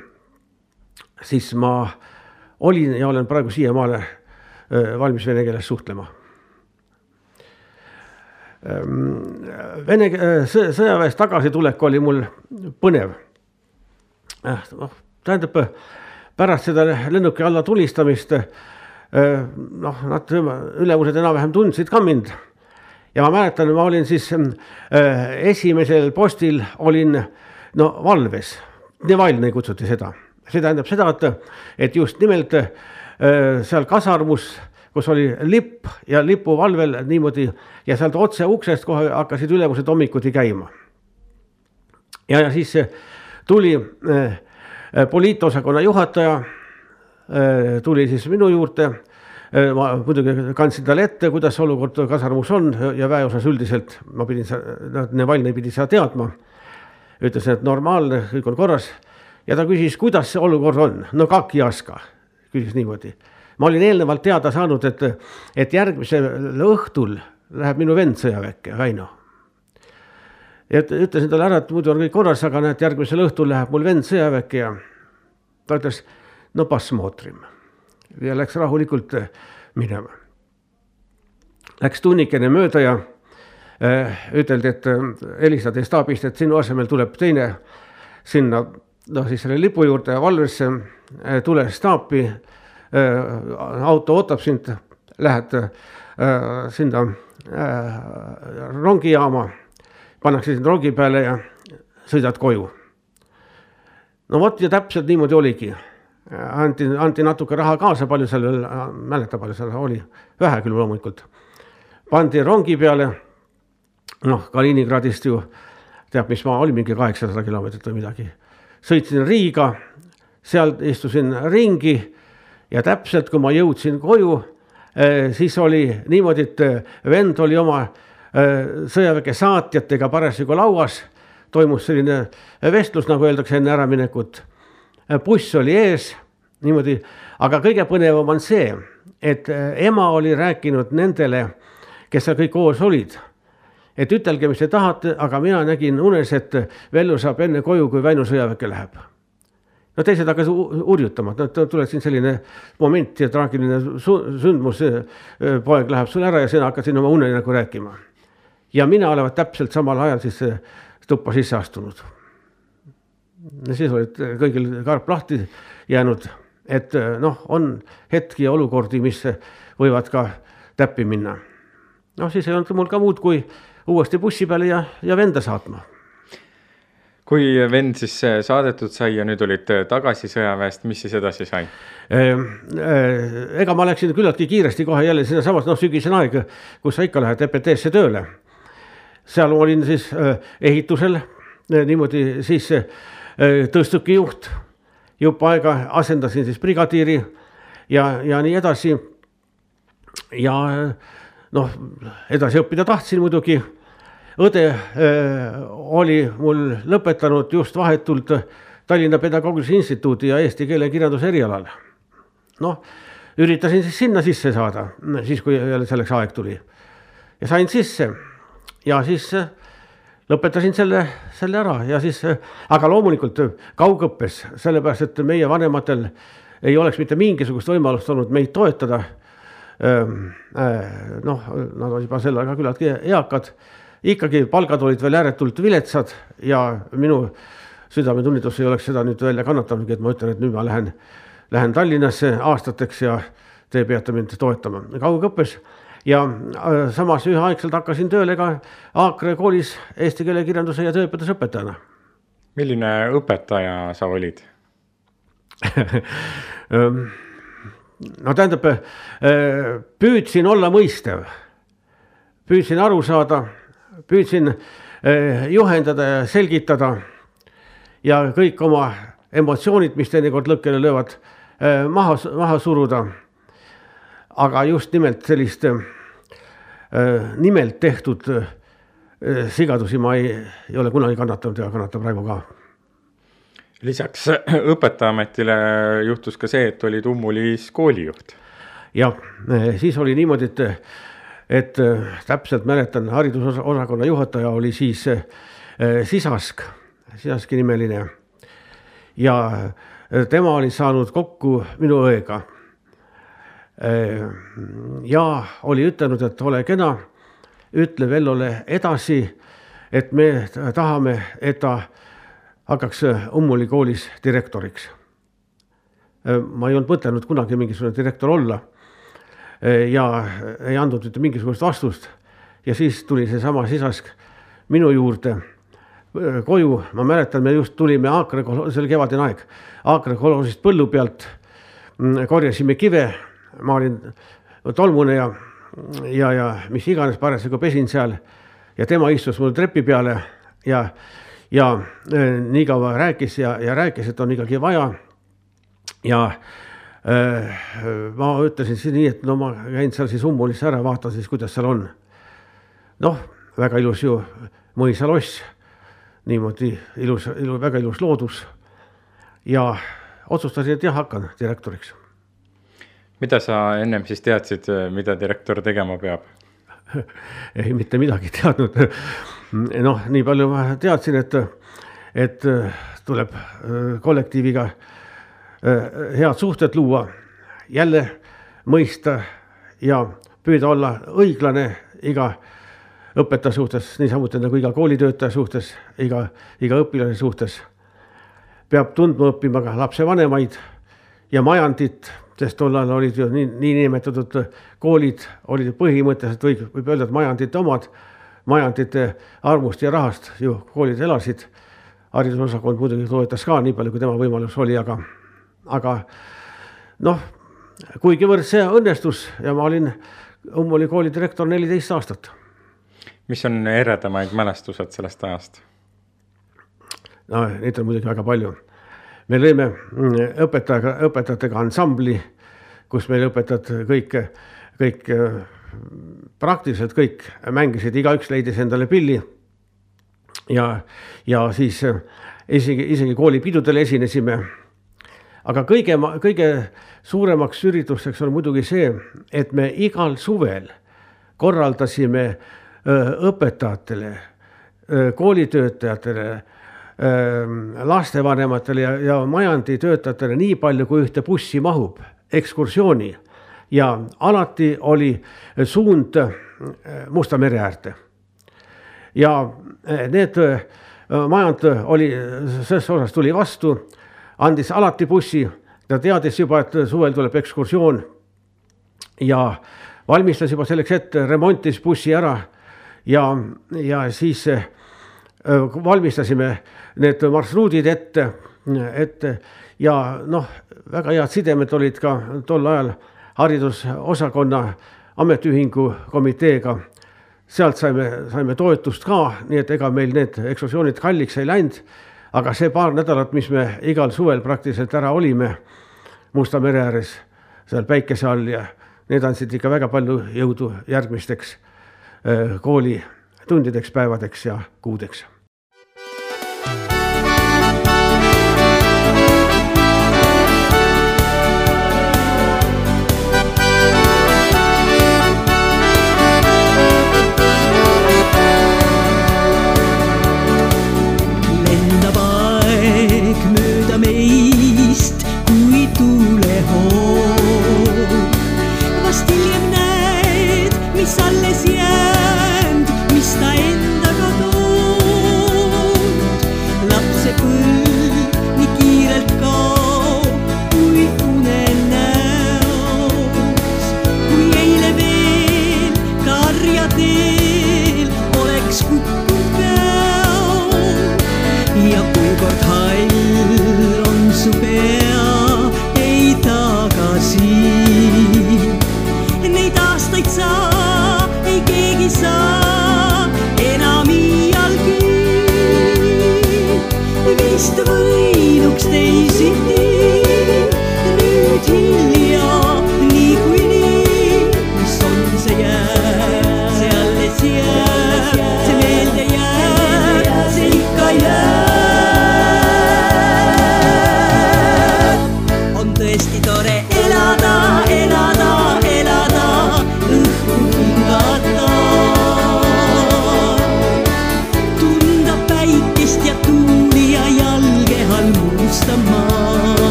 siis ma olin ja olen praegu siiamaale valmis vene keeles suhtlema. Vene sõjaväest tagasitulek oli mul põnev. Äh, noh, tähendab pärast seda lennuki alla tulistamist noh, nad ülemused enam-vähem tundsid ka mind ja ma mäletan, ma olin siis äh, esimesel postil olin no valves, Nevalnõi kutsuti seda, see tähendab seda, et, et just nimelt äh, seal kasarmus, kus oli lipp ja lipuvalvel niimoodi ja sealt otse uksest kohe hakkasid ülemused hommikuti käima. ja, ja siis tuli äh, poliitosakonna juhataja äh,, tuli siis minu juurde Äh, Äh, ma muidugi kandsin talle ette, kuidas olukord kasarmus on ja väeosas üldiselt, ma pidin, Navalnõi noh, pidi seda teadma. ütles, et normaalne, kõik on korras ja ta küsis, kuidas see olukord on, no kak jaska, küsis niimoodi. ma olin eelnevalt teada saanud, et, et järgmisel õhtul läheb minu vend sõjaväkke, Väino. et ütlesin talle ära, et muidu on kõik korras, aga näed, järgmisel õhtul läheb mul vend sõjaväkke ja ta ütles, no pasmotrim ja läks rahulikult eh, minema. Läks tunnikene mööda ja äh, üteldi, et äh, helistati staabist, et sinu asemel tuleb teine sinna noh, siis selle lipu juurde valvesse äh,, tule staapi äh,. auto ootab sind, lähed äh, sinna äh, rongijaama, pannakse sind rongi peale ja sõidad koju. no vot ja täpselt niimoodi oligi anti, anti natuke raha kaasa, palju seal veel, mäleta, palju seal oli, vähe küll loomulikult. pandi rongi peale, noh, Kaliningradist ju teab, mis maa oli, mingi kaheksasada kilomeetrit või midagi. sõitsin Riiga, seal istusin ringi ja täpselt, kui ma jõudsin koju, siis oli niimoodi, et vend oli oma sõjaväe saatjatega parasjagu lauas, toimus selline vestlus, nagu öeldakse enne äraminekut. Buss oli ees, niimoodi, aga kõige põnevam on see, et ema oli rääkinud nendele, kes seal kõik koos olid et ütelge, mis te tahate, aga mina nägin unes, et Vellu saab enne koju, kui Väinu sõjaväkke läheb. no teised hakkasid hurjutama, et no tuleb siin selline moment ja traagiline sündmus, poeg läheb sul ära ja sina hakkad siin oma unenägu rääkima. ja mina olevat täpselt samal ajal siis tuppa sisse astunud. Siis olid kõigil karp lahti jäänud, et noh, on hetki ja olukordi, mis võivad ka täppi minna. noh, siis ei olnud mul ka muud, kui uuesti bussi peale ja, ja venda saatma. kui vend siis saadetud sai ja nüüd olid tagasi sõjaväest, mis siis edasi sai? ega ma läksin küllaltki kiiresti kohe jälle sinnasamas, noh, sügisene aeg, kus sa ikka lähed EPT-sse tööle. seal olin siis ehitusel niimoodi siis tõstukijuht, jupp aega asendasin siis brigadiiri ja, ja nii edasi. ja noh, edasi õppida tahtsin muidugi. õde äh, oli mul lõpetanud just vahetult Tallinna Pedagoogilise Instituudi ja eesti keele kirjanduse erialal. noh, üritasin siis sinna sisse saada, siis kui jälle selleks aeg tuli. ja sain sisse ja siis lõpetasin selle, selle ära ja siis, aga loomulikult kaugõppes, sellepärast et meie vanematel ei oleks mitte mingisugust võimalust olnud meid toetada. Noh, nad olid juba sel ajal küllaltki eakad, ikkagi palgad olid veel ääretult viletsad ja minu südametunnistus ei oleks seda nüüd välja kannatanudki, et ma ütlen, et nüüd ma lähen, lähen Tallinnasse aastateks ja te peate mind toetama. Kaugõppes ja samas üheaegselt hakkasin tööle ka Aakre koolis eesti keele kirjanduse ja tööõpetusõpetajana. milline õpetaja sa olid no tähendab, äh, püüdsin olla mõistev, püüdsin aru saada, püüdsin äh, juhendada ja selgitada ja kõik oma emotsioonid, mis teinekord lõkkele löövad, äh, maha, maha suruda. Aga just nimelt sellist nimelt tehtud sigadusi ma ei, ei ole kunagi kannatanud ja kannata praegu ka lisaks õpetajaametile juhtus ka see, et olid Ummulis koolijuht. jah, siis oli niimoodi, et, et täpselt mäletan, haridusosakonna juhataja oli siis äh, Sisask, Sisaski nimeline. ja tema oli saanud kokku minu õega. Äh, ja oli ütelnud, et ole kena, ütle Vellole edasi, et me tahame, et ta hakkaks äh, Ummuli koolis direktoriks. Äh, ma ei olnud mõtelnud kunagi mingisugune direktor olla ja ei andnud mitte mingisugust vastust. ja siis tuli seesama sisask minu juurde koju, ma mäletan, me just tulime Aakre, see oli kevadine aeg, Aakre kolhosist põllu pealt mm, korjasime kive, ma olin tolmune ja, ja, ja mis iganes parasjagu pesin seal ja tema istus mul trepi peale ja ja äh, nii kaua rääkis ja, ja rääkis, et on ikkagi vaja. ja äh, ma ütlesin siis nii, et no ma käin seal siis Ummulis ära, vaatan siis, kuidas seal on. noh, väga ilus ju mõisaloss, niimoodi ilus, ilus, väga ilus loodus. ja otsustasin, et jah, hakkan direktoriks. Mida sa ennem siis teadsid, mida direktor tegema peab ei, mitte midagi teadnud noh, nii palju ma teadsin, et, et tuleb äh, kollektiiviga äh, head suhted luua, jälle mõista ja püüda olla õiglane iga õpetaja suhtes, niisamuti nagu iga koolitöötaja suhtes, iga, iga õpilase suhtes. peab tundma õppima ka lapsevanemaid ja majandit, sest tol ajal olid ju nii, niinimetatud koolid olid põhimõtteliselt võib, võib öelda, et majandite omad majandite armust ja rahast ju koolid elasid. haridusosakond muidugi toetas ka nii palju, kui tema võimalus oli, aga, aga noh, kuigivõrd see õnnestus ja ma olin Ummuli kooli direktor neliteist aastat. mis on eredamaid mälestused sellest ajast? no neid on muidugi väga palju. Me lõime mm, õpetajaga, õpetajatega ansambli, kus meil õpetajad kõik, kõik praktiliselt kõik mängisid, igaüks leidis endale pilli. ja, ja siis isegi, isegi koolipidudel esinesime. aga kõige, kõige suuremaks ürituseks on muidugi see, et me igal suvel korraldasime õpetajatele, koolitöötajatele, lastevanematele ja, ja majanditöötajatele nii palju, kui ühte bussi mahub, ekskursiooni. Ja alati oli suund Musta mere äärde. ja need majand oli, selles osas tuli vastu, andis alati bussi, ta teadis juba, et suvel tuleb ekskursioon. Ja valmistas juba selleks ette, remontis bussi ära. Ja, ja siis äh, valmistasime need marsruudid ette, ette. Ja noh, väga head sidemed olid ka tol ajal haridusosakonna ametiühingu komiteega. Sealt saime, saime toetust ka, nii et ega meil need ekskursioonid kalliks ei läinud. aga see paar nädalat, mis me igal suvel praktiliselt ära olime Musta mere ääres, seal päikese all ja need andsid ikka väga palju jõudu järgmisteks äh, koolitundideks, päevadeks ja kuudeks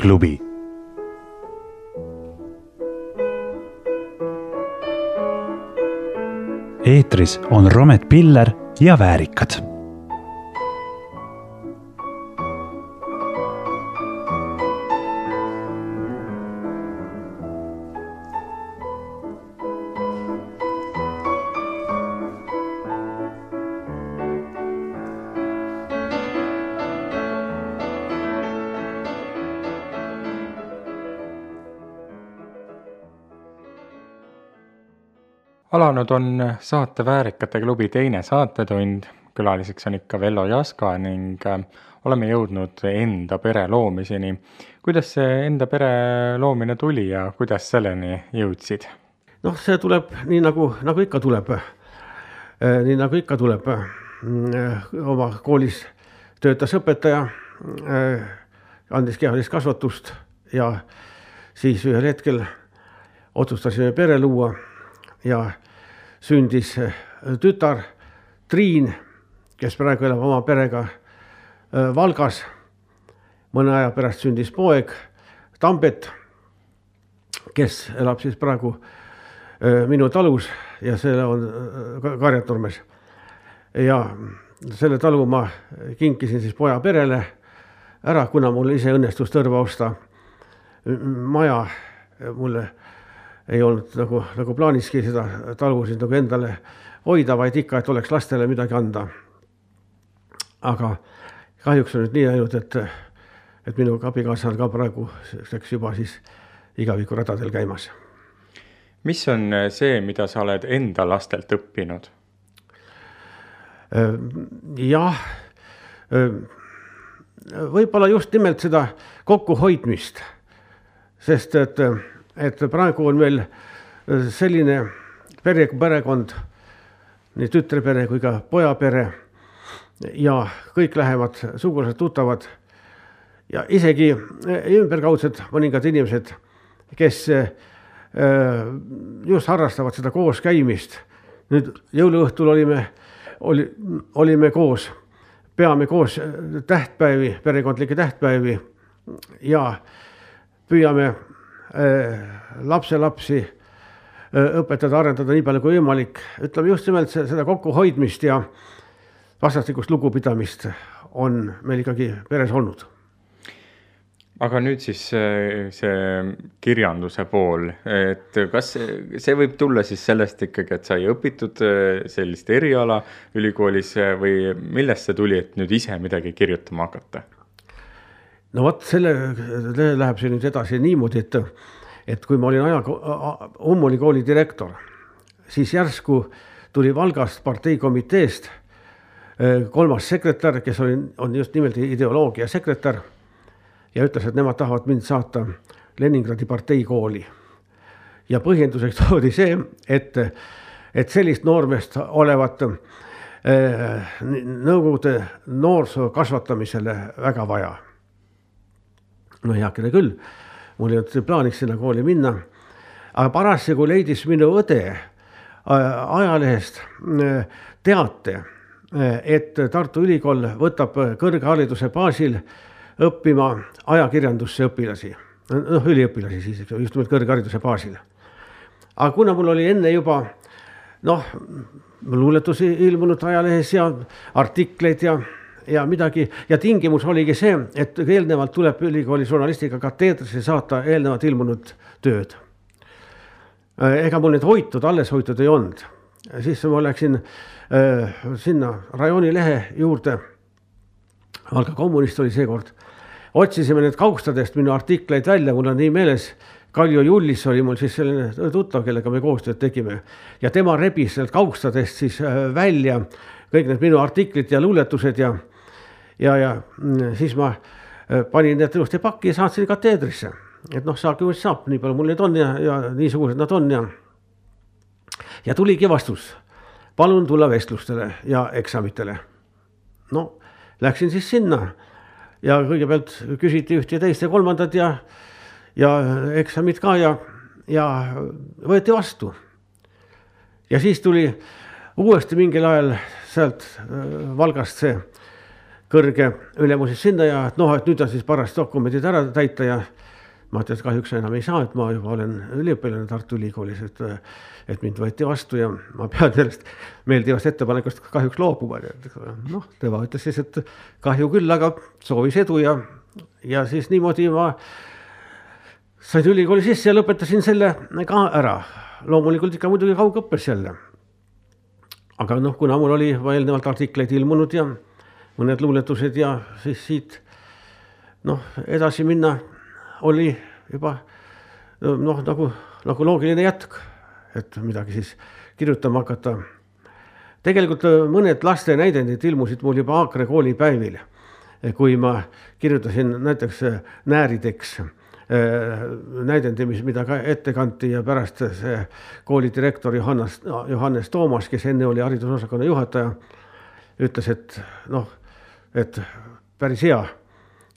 klubi. Eetris on Romet Piller ja Väärikad alanud on saate Väärikate klubi teine saatetund. külaliseks on ikka Vello Jaska ning äh, oleme jõudnud enda pere loomiseni. kuidas see enda pere loomine tuli ja kuidas selleni jõudsid? noh, see tuleb nii nagu, nagu ikka tuleb. nii nagu ikka tuleb. oma koolis töötas õpetaja, andis kehalist kasvatust ja siis ühel hetkel otsustasime pere luua ja sündis äh, tütar Triin, kes praegu elab oma perega äh, Valgas. mõne aja pärast sündis poeg Tambet, kes elab siis praegu äh, minu talus ja see on Karjaturmes. ja selle talu ma kinkisin siis poja perele ära, kuna mul ise õnnestus Tõrva osta maja mulle ei olnud nagu, nagu plaaniski seda talu siis nagu endale hoida, vaid ikka, et oleks lastele midagi anda. aga kahjuks on nüüd nii läinud, et, et minu abikaasa on ka praegu selleks juba siis igavikuradadel käimas. mis on see, mida sa oled enda lastelt õppinud? jah, võib-olla just nimelt seda kokkuhoidmist, sest et et praegu on meil äh, selline pere, perekond, nii tütrepere kui ka pojapere ja kõik lähevad sugulased-tuttavad ja isegi äh, ümberkaudsed mõningad inimesed, kes äh, just harrastavad seda kooskäimist. nüüd jõuluõhtul olime, oli, olime koos, peame koos tähtpäevi, perekondlikke tähtpäevi ja püüame lapselapsi äh, õpetada, arendada nii palju kui võimalik, ütleme just nimelt seda kokkuhoidmist ja vastastikust lugupidamist on meil ikkagi peres olnud. aga nüüd siis see, see kirjanduse pool, et kas see võib tulla siis sellest ikkagi, et sai õpitud äh, sellist eriala ülikoolis või millest see tuli, et nüüd ise midagi kirjutama hakata? No vot, selle, läheb see nüüd edasi niimoodi, et, et kui ma olin aja, Ummuli kooli direktor, siis järsku tuli Valgast parteikomiteest eh, kolmas sekretär, kes oli, on just nimelt ideoloogia sekretär ja ütles, et nemad tahavad mind saata Leningradi parteikooli. ja põhjenduseks toodi see, et, et sellist noormeest olevat eh, Nõukogude noorsoo kasvatamisele väga vaja no heakene küll, mul ei olnud plaaniks sinna kooli minna. aga parasjagu leidis minu õde ajalehest teate, et Tartu Ülikool võtab kõrghariduse baasil õppima ajakirjandusse õpilasi, noh, üliõpilasi siis, just nimelt kõrghariduse baasil. aga kuna mul oli enne juba noh, luuletusi ilmunud ajalehes ja artikleid ja ja midagi ja tingimus oligi see, et eelnevalt tuleb ülikooli žurnalistika kateedrisse saata eelnevalt ilmunud tööd. ega mul neid hoitud, alles hoitud ei olnud, siis ma läksin äh, sinna rajooni lehe juurde. Valga kommunist oli seekord, otsisime need kaustadest minu artikleid välja, mul on nii meeles. Kaljo Jullis oli mul siis selline tuttav, kellega me koostööd tegime ja tema rebis sealt kaustadest siis äh, välja kõik need minu artiklid ja luuletused ja ja, ja mm, siis ma äh, panin need ilusti pakki ja saatsin kateedrisse. et noh, saage mis saab, nii palju mul neid on ja, ja niisugused nad on ja. ja tuligi vastus, palun tulla vestlustele ja eksamitele. no läksin siis sinna ja kõigepealt küsiti üht ja teist ja kolmandat ja, ja eksamid ka ja, ja võeti vastu. ja siis tuli uuesti mingil ajal sealt äh, Valgast see kõrge ülemus siis sinna ja et noh, et nüüd on siis paras dokumendid ära täita ja ma ütlesin, et kahjuks enam ei saa, et ma juba olen üliõpilane Tartu Ülikoolis, et, et mind võeti vastu ja ma pean sellest meeldivast ettepanekust kahjuks loobuma. noh, tema ütles siis, et kahju küll, aga soovis edu ja, ja siis niimoodi ma sain ülikooli sisse ja lõpetasin selle ka ära. loomulikult ikka muidugi kaugõppes jälle. aga noh, kuna mul oli juba eelnevalt artikleid ilmunud ja mõned luuletused ja siis siit noh, edasi minna oli juba noh, nagu, nagu loogiline jätk, et midagi siis kirjutama hakata. tegelikult mõned laste näidendid ilmusid mul juba Aakre koolipäevil, kui ma kirjutasin näiteks Näärideks näidendi, mis, mida ka ette kanti ja pärast see koolidirektor Johannes, Johannes Toomas, kes enne oli haridusosakonna juhataja, ütles, et noh, et päris hea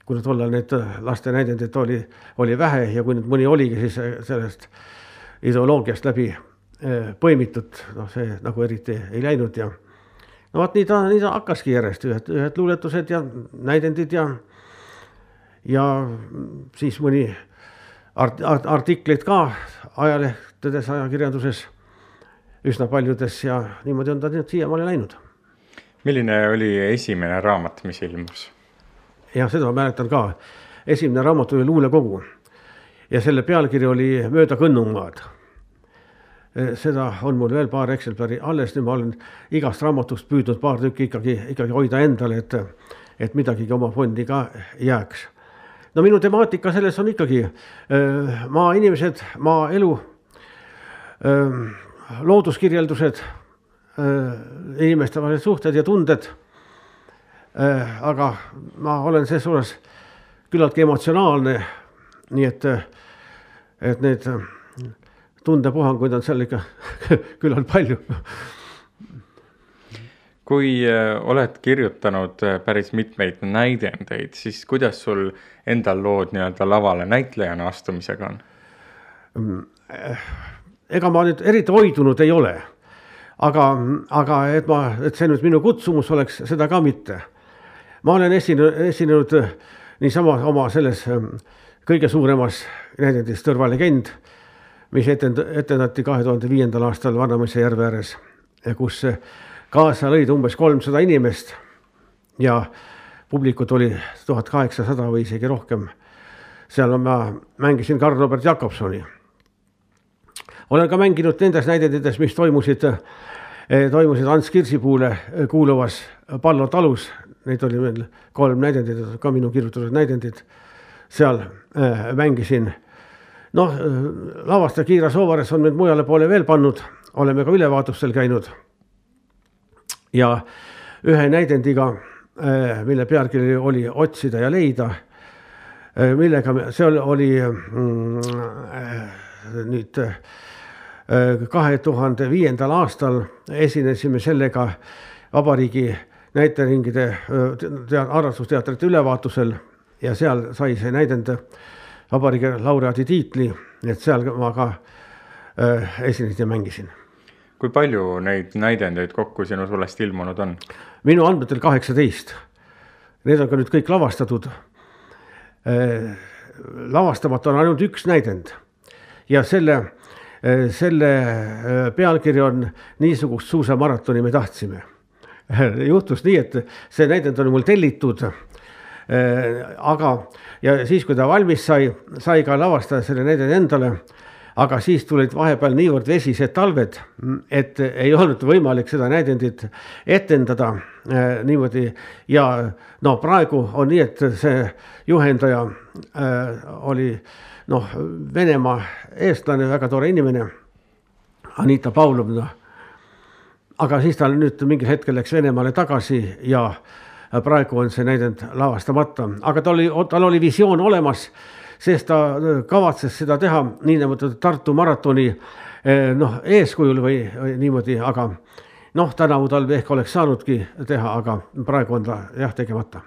kuna tollal neid laste näidendeid oli, oli vähe ja kui nüüd mõni oligi, siis sellest ideoloogiast läbi eh, põimitud, noh, see nagu eriti ei läinud ja no vot nii ta, nii ta hakkaski järjest, ühed, ühed luuletused ja näidendid ja, ja siis mõni art-, art, artikleid ka ajalehtedes, ajakirjanduses üsna paljudes ja niimoodi on ta nüüd siiamaani läinud. Milline oli esimene raamat, mis ilmus? jah, seda ma mäletan ka. esimene raamat oli Luulekogu ja selle pealkiri oli Mööda Kõnnumaad. seda on mul veel paar eksemplari alles, nüüd ma olen igast raamatust püüdnud paar tükki ikkagi, ikkagi hoida endale, et, et midagigi oma fondi ka jääks. no minu temaatika selles on ikkagi maainimesed, maaelu, looduskirjeldused, inimestevahelised suhted ja tunded Äh, aga ma olen ses suhtes küllaltki emotsionaalne, nii et, et neid tundepuhanguid on seal ikka küllalt palju. kui äh, oled kirjutanud äh, päris mitmeid näidendeid, siis kuidas sul endal lood nii-öelda lavale näitlejana astumisega on? ega ma nüüd eriti hoidunud ei ole, aga, aga et ma, et see nüüd minu kutsumus oleks, seda ka mitte ma olen esinenud, esinenud äh, niisama oma selles ähm, kõige suuremas näidendis Tõrva legend, mis etend-, etendati kahe tuhande viiendal aastal Vana-Mõisa järve ääres, kus äh, kaasa lõid umbes kolmsada inimest ja publikut oli tuhat kaheksasada või isegi rohkem. seal ma mängisin Karl-Robert Jakobsoni. Olen ka mänginud nendes näidendites, mis toimusid, äh, toimusid Ants Kirsipuule kuuluvas Pallo talus neid oli veel kolm näidendit, ka minu kirjutatud näidendid. seal äh, mängisin. noh lavastaja Kiira Soovares on meid mujale poole veel pannud, oleme ka ülevaatustel käinud. ja ühe näidendiga mille pealkiri oli Otsida ja leida millega me, see oli mm, nüüd kahe tuhande viiendal aastal esinesime sellega vabariigi näiteringide harrastusteatrite ülevaatusel ja seal sai see näidend vabariigi laureaadi tiitli, et seal ma ka esinesin ja mängisin. kui palju neid näidendeid kokku sinu sulest ilmunud on? minu andmetel kaheksateist. Need on ka nüüd kõik lavastatud lavastamata on ainult üks näidend ja selle selle pealkiri on Niisugust suusamaratoni me tahtsime juhtus nii, et see näidend oli mul tellitud. aga, ja siis, kui ta valmis sai, sai ka lavastada selle näidend endale. aga siis tulid vahepeal niivõrd vesised talved, et ei olnud võimalik seda näidendit etendada niimoodi. ja no praegu on nii, et see juhendaja oli noh, Venemaa eestlane, väga tore inimene. Anita Pavlovna aga siis ta nüüd mingil hetkel läks Venemaale tagasi ja praegu on see näidend lavastamata, aga tal oli, tal oli visioon olemas, sest ta kavatses seda teha niinimetatud Tartu maratoni eh, noh, eeskujul või, või niimoodi, aga noh, tänavu tal ehk oleks saanudki teha, aga praegu on ta jah, tegemata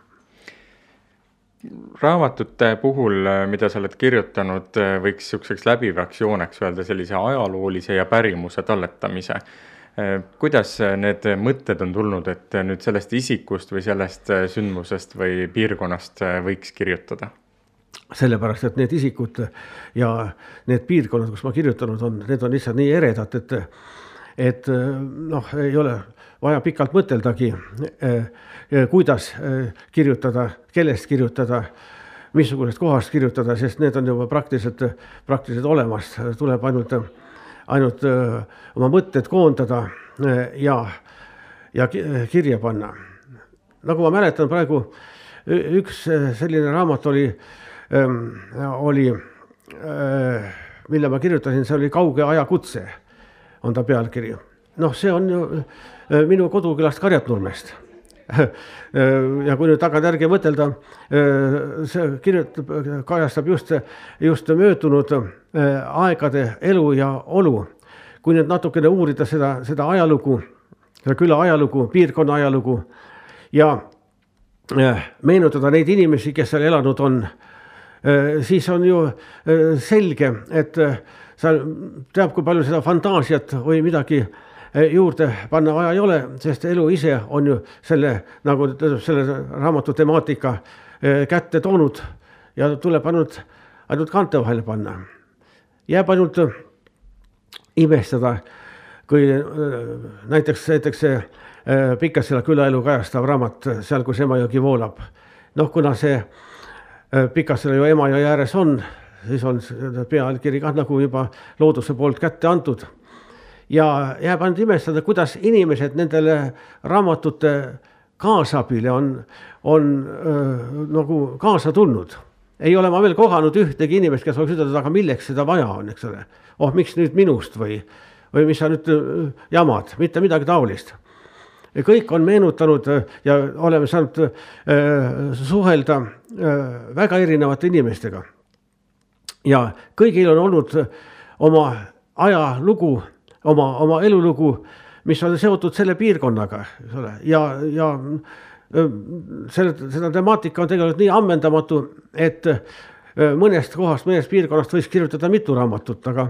raamatute puhul, mida sa oled kirjutanud, võiks niisuguseks läbivaks jooneks öelda sellise ajaloolise ja pärimuse talletamise kuidas need mõtted on tulnud, et nüüd sellest isikust või sellest sündmusest või piirkonnast võiks kirjutada? sellepärast, et need isikud ja need piirkonnad, kus ma kirjutanud on, need on lihtsalt nii eredad, et, et noh, ei ole vaja pikalt mõteldagi, kuidas kirjutada, kellest kirjutada, missugusest kohast kirjutada, sest need on juba praktiliselt, praktiliselt olemas, tuleb ainult, ainult oma mõtted koondada ja, ja kirja panna. nagu ma mäletan praegu, üks selline raamat oli oli, mille ma kirjutasin, see oli Kauge ajakutse, on ta pealkiri. noh, see on ju minu kodukülast Karjatnurmest ja kui nüüd tagantjärgi mõtelda, see kirjutab, kajastab just, just möödunud aegade elu ja olu. kui nüüd natukene uurida seda, seda ajalugu, seda küla ajalugu, piirkonna ajalugu ja meenutada neid inimesi, kes seal elanud on Äh, siis on ju äh, selge, et äh, sa teab, kui palju seda fantaasiat või midagi juurde panna vaja ei ole, sest elu ise on ju selle nagu selle raamatu temaatika kätte toonud ja tuleb ainult, ainult kaante vahele panna. jääb ainult imestada, kui näiteks, näiteks see Pikassila külaelu kajastav raamat Seal, kus Emajõgi voolab. noh, kuna see Pikassale ju Emajõe ääres on, siis on pealkiri kah nagu juba looduse poolt kätte antud. Ja jääb ainult imestada, kuidas inimesed nendele raamatute kaasabile on, on äh, nagu kaasa tulnud. ei ole ma veel kohanud ühtegi inimest, kes oleks ütelnud, aga milleks seda vaja on, eks ole. oh, miks nüüd minust või, või mis sa nüüd äh, jamad, mitte midagi taolist kõik on meenutanud ja oleme saanud äh, suhelda äh, väga erinevate inimestega. ja kõigil on olnud oma ajalugu, oma, oma elulugu, mis on seotud selle piirkonnaga, eks ole, ja, ja selle, seda temaatika on tegelikult nii ammendamatu, et mõnest kohast, mõnest piirkonnast võiks kirjutada mitu raamatut, aga,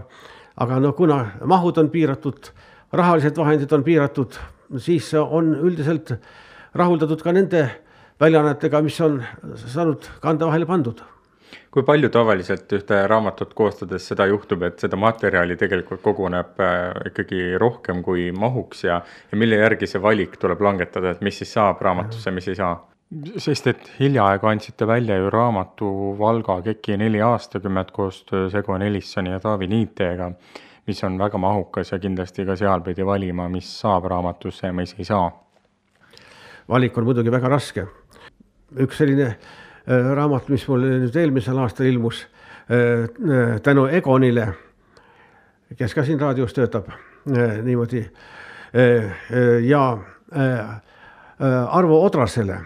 aga no kuna mahud on piiratud, rahalised vahendid on piiratud, siis on üldiselt rahuldatud ka nende väljaannetega, mis on saanud kande vahele pandud. Kui palju tavaliselt ühte raamatut koostades seda juhtub, et seda materjali tegelikult koguneb äh, ikkagi rohkem kui mahuks ja, ja mille järgi see valik tuleb langetada, et mis siis saab raamatusse, mis ei saa? sest et hiljaaegu andsite välja ju raamatu Valga KEK-i neli aastakümmet koostöös Egon Elissoni ja Taavi Niitega mis on väga mahukas ja kindlasti ka seal pidi valima, mis saab raamatusse ja mis ei saa. valik on muidugi väga raske. üks selline äh, raamat, mis mul nüüd eelmisel aastal ilmus äh, äh, tänu Egonile, kes ka siin raadios töötab niimoodi ja Arvo Odrasele,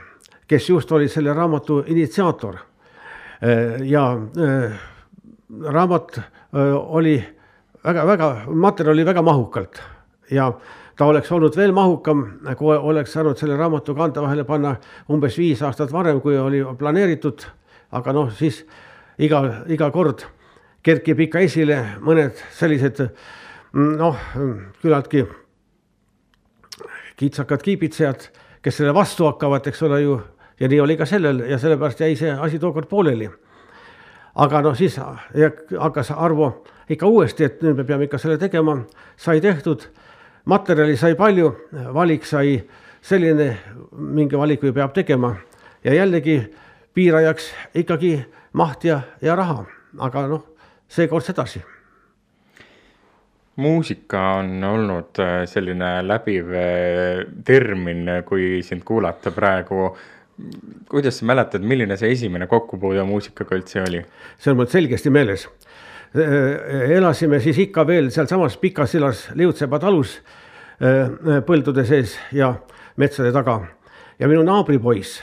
kes just oli selle raamatu initsiaator. ja raamat oli väga-väga, materjal oli väga mahukalt ja ta oleks olnud veel mahukam, kui oleks saanud selle raamatu kaante vahele panna umbes viis aastat varem, kui oli planeeritud. aga noh, siis iga, iga kord kerkib ikka esile mõned sellised noh, küllaltki kitsakad kiibitsejad, kes selle vastu hakkavad, eks ole ju, ja nii oli ka sellel ja sellepärast jäi see asi tookord pooleli. aga noh, siis hakkas Arvo ikka uuesti, et nüüd me peame ikka selle tegema, sai tehtud, materjali sai palju, valik sai selline, mingi valiku ju peab tegema ja jällegi piirajaks ikkagi maht ja, ja raha, aga noh, seekord sedasi muusika on olnud äh, selline läbiv äh, termin, kui sind kuulata praegu. kuidas sa mäletad, milline see esimene kokkupuude muusikaga üldse oli? see on mul selgesti meeles Äh, elasime siis ikka veel sealsamas Pikas silas Liutsepa talus äh, põldude sees ja metsade taga. ja minu naabripoiss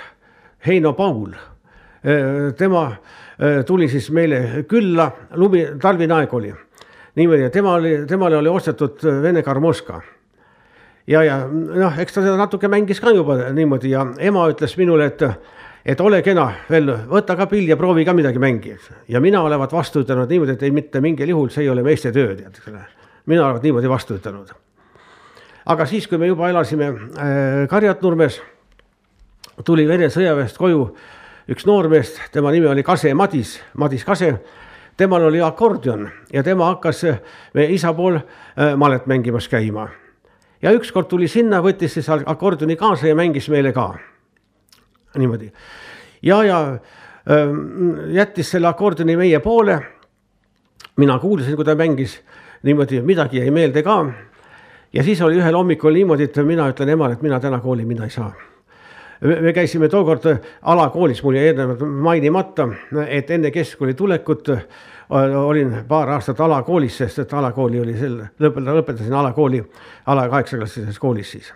Heino Paul, äh, tema tuli siis meile külla, lumi, talvine aeg oli. niimoodi, tema oli, temale oli ostetud Vene Karmoška ja, ja noh, eks ta seda natuke mängis ka juba niimoodi ja ema ütles minule, et et ole kena veel, võta ka pill ja proovi ka midagi mängida. ja mina olevat vastu ütelnud niimoodi, et ei mitte mingil juhul, see ei ole meeste töö, tead, eks ole. mina olevat niimoodi vastu ütelnud. aga siis, kui me juba elasime äh, Karjatnurmes, tuli Vene sõjaväest koju üks noormees, tema nimi oli Kase Madis, Madis Kase. temal oli akordion ja tema hakkas meie isa pool äh, malet mängimas käima. ja ükskord tuli sinna, võttis siis akordioni kaasa ja mängis meile ka. Niimoodi ja, ja äh, jättis selle akordioni meie poole. mina kuulsin, kui ta mängis niimoodi, midagi jäi meelde ka. ja siis oli ühel hommikul niimoodi, et mina ütlen emale, et mina täna kooli minna ei saa me käisime tookord alakoolis, mul jäi eelnevalt mainimata, et enne keskkooli tulekut äh, olin paar aastat alakoolis, sest et alakooli oli sel, lõpetasin, alakooli ala kaheksaklassises koolis siis.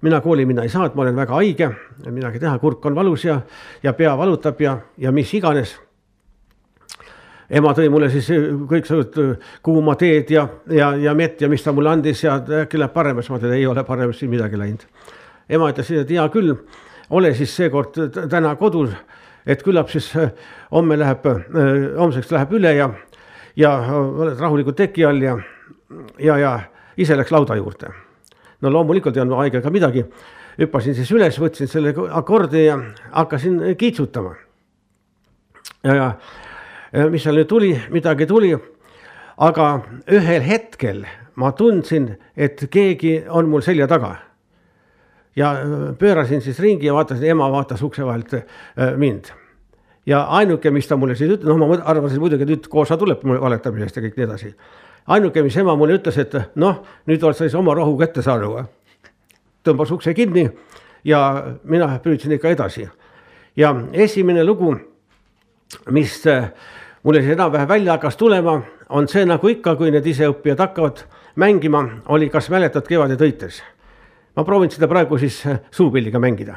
Mina kooli minna ei saa, et ma olen väga haige, midagi teha, kurk on valus ja, ja pea valutab ja, ja mis iganes. Ema tõi mulle siis kõiksugused kuuma teed ja, ja, ja mett ja mis ta mulle andis ja äkki läheb paremaks, ma ütlen, ei ole paremaks siin midagi läinud. Ema ütles, et hea küll, ole siis seekord täna kodus, et küllap siis äh, homme läheb, äh, homseks läheb üle ja, ja oled rahulikult teki all ja, ja, ja ise läks lauda juurde. No loomulikult ei olnud haige ega midagi, hüppasin siis üles, võtsin selle akordi ja hakkasin kiitsutama. ja, ja mis seal nüüd tuli, midagi tuli, aga ühel hetkel ma tundsin, et keegi on mul selja taga ja pöörasin siis ringi ja vaatasin, ema vaatas ukse vahelt äh, mind. ja ainuke, mis ta mulle siis ütles, noh, ma arvasin muidugi, et nüüd koos tuleb mulle valetamisest ja kõik nii edasi. Ainuke, mis ema mulle ütles, et noh, nüüd oled sa siis oma rohu kätte saanud. tõmbas ukse kinni ja mina püüdsin ikka edasi. ja esimene lugu, mis äh, mulle siis enam-vähem välja hakkas tulema, on see nagu ikka, kui need iseõppijad hakkavad mängima, oli Kas mäletad kevade tõites ma proovin seda praegu siis äh, suupilliga mängida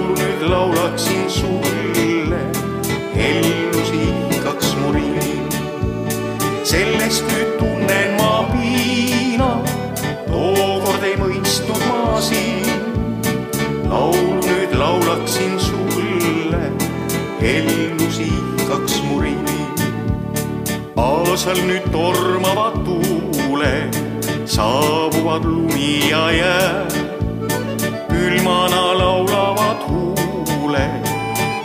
kaasal nüüd tormavad tuuled, saabuvad lumi ja jää. külmana laulavad huuled,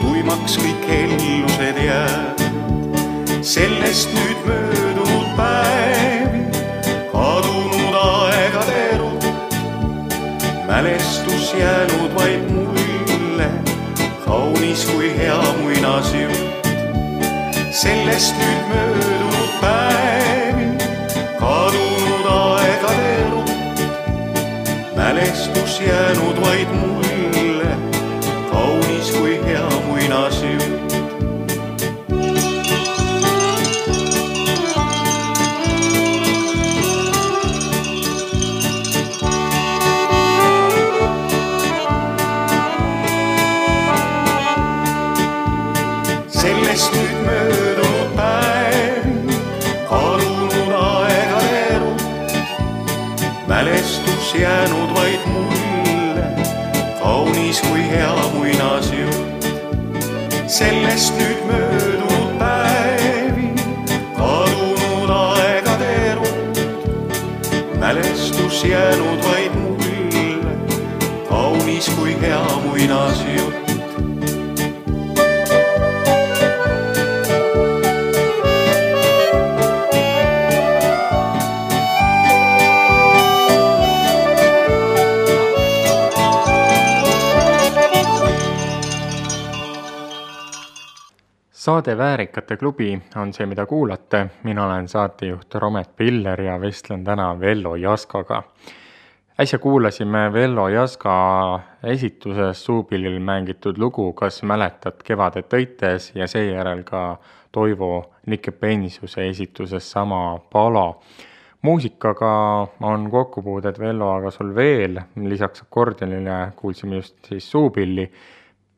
tuimaks kõik hellused jääb. sellest nüüd möödunud päevi, kadunud aegade rutt, mälestus jäänud vaid mulle, kaunis kui hea muinasjutt sellest nüüd möödunud päevi, kadunud aegade rutt. mälestus jäänud vaid mulle, kaunis kui hea muinasjutt. Sellest nüüd möödunud päevi, kadunud aegade rutt. mälestus jäänud vaid mulle, kaunis kui hea muinasjutt. Saade Väärikate klubi on see, mida kuulate. mina olen saatejuht Romet Piller ja vestlen täna Vello Jaskaga. äsja kuulasime Vello Jaska esituses Suupillil mängitud lugu Kas mäletad kevadet õites ja seejärel ka Toivo Nikepensuse esituses sama pala. muusikaga on kokkupuudet Vello aga sul veel, lisaks akordionile kuulsime just siis Suupilli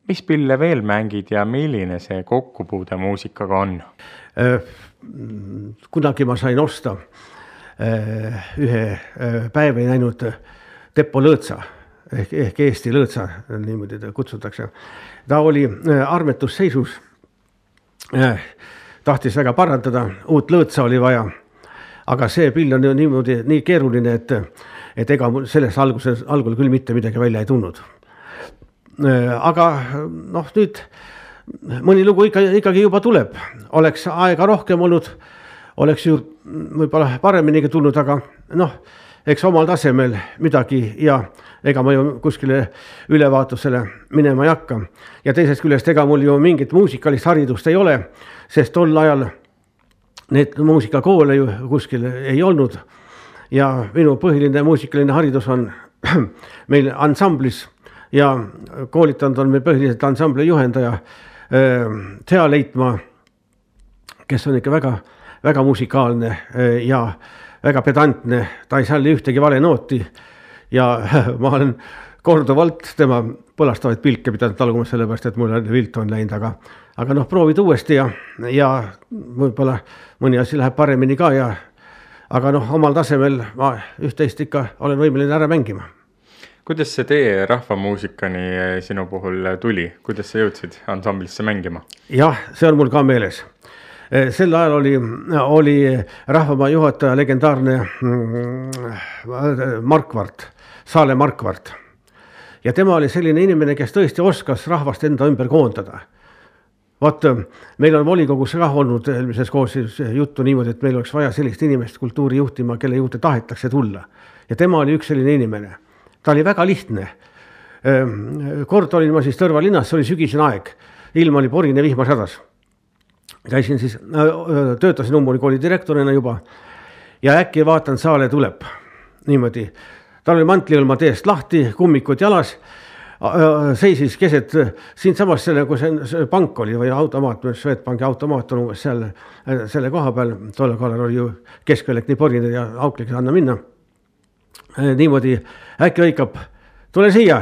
mis pille veel mängid ja milline see kokkupuude muusikaga on? kunagi ma sain osta äh, ühe äh, päevi näinud Teppo Lõõtsa ehk, ehk Eesti Lõõtsa, niimoodi teda kutsutakse. ta oli äh, armetusseisus. tahtis väga parandada, uut lõõtsa oli vaja. aga see pill on ju niimoodi nii keeruline, et, et ega mul sellest alguses, algul küll mitte midagi välja ei tulnud aga noh, nüüd mõni lugu ikka, ikkagi juba tuleb, oleks aega rohkem olnud, oleks ju võib-olla pareminigi tulnud, aga noh, eks omal tasemel midagi ja ega ma ju kuskile ülevaatusele minema ei hakka. ja teisest küljest, ega mul ju mingit muusikalist haridust ei ole, sest tol ajal neid muusikakoole ju kuskil ei olnud. ja minu põhiline muusikaline haridus on meil ansamblis ja koolitanud on meil põhiliselt ansambli juhendaja Thea Leitmaa, kes on ikka väga, väga musikaalne ja väga pedantne, ta ei salli ühtegi vale nooti. ja ma olen korduvalt tema põlastavaid pilke pidanud taluma, sellepärast et mul on viltu on läinud, aga, aga noh, proovid uuesti ja, ja võib-olla mõni asi läheb paremini ka ja aga noh, omal tasemel ma üht-teist ikka olen võimeline ära mängima kuidas see tee rahvamuusikani sinu puhul tuli, kuidas sa jõudsid ansamblisse mängima? jah, see on mul ka meeles. sel ajal oli, oli Rahvamaa juhataja legendaarne Markvart, Saale Markvart. ja tema oli selline inimene, kes tõesti oskas rahvast enda ümber koondada vot meil on volikogus ka olnud eelmises koosseisus juttu niimoodi, et meil oleks vaja sellist inimest kultuuri juhtima, kelle juurde tahetakse tulla. ja tema oli üks selline inimene ta oli väga lihtne. kord olin ma siis Tõrva linnas, see oli sügisene aeg, ilm oli porine, vihmasadas. käisin siis, töötasin Ummuli kooli direktorina juba ja äkki vaatan, saale tuleb niimoodi. tal oli mantlihõlma teest lahti, kummikud jalas seisis keset siinsamas selle, kus see pank oli või automaat, Swedbanki automaat on umbes seal selle koha peal, tollel korral oli ju keskväljak nii porine ja auklik, anna minna niimoodi äkki hõikab, tule siia.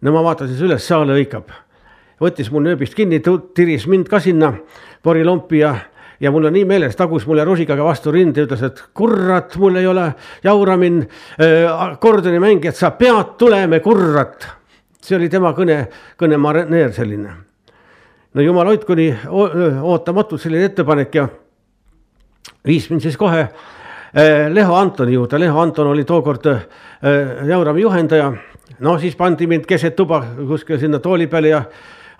no ma vaatasin üles, Saale hõikab, võttis mul nööbist kinni, tiris mind ka sinna porilompi ja, ja mul on nii meeles, tagus mulle rusikaga vastu rinda ja ütles, et kurat, mul ei ole jauramin äh, akordonimängijat, sa pead tulema, kurat. see oli tema kõne, kõne maneer selline. no jumal hoidku, nii ootamatult selline ettepanek ja viis mind siis kohe Leho Antoni juurde, Leho Anton oli tookord äh, Jaurami juhendaja. no siis pandi mind keset tuba kuskile sinna tooli peale ja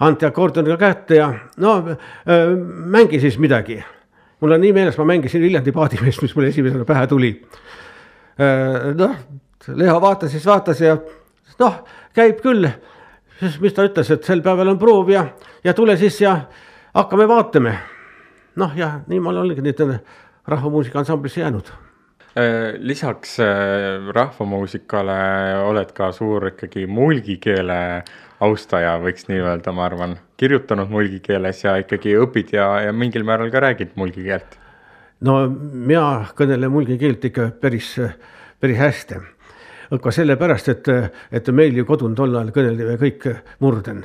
anti akordioniga kätte ja no äh, mängi siis midagi. mul on nii meeles, ma mängisin Viljandi paadimeest, mis mulle esimesena pähe tuli. noh, Leho vaatas siis vaatas ja noh, käib küll. siis mis ta ütles, et sel päeval on proov ja, ja tule siis ja hakkame vaatame. noh, ja nii ma olengi nüüd rahvamuusika ansamblisse jäänud Äh, lisaks äh, rahvamuusikale oled ka suur ikkagi mulgikeele austaja, võiks nii öelda, ma arvan. kirjutanud mulgikeeles ja ikkagi õpid ja, ja mingil määral ka räägid mulgikeelt. no mina kõnelen mulgikeelt ikka päris, päris hästi. ka sellepärast, et, et meil ju kodun tol ajal kõneldi kõik murden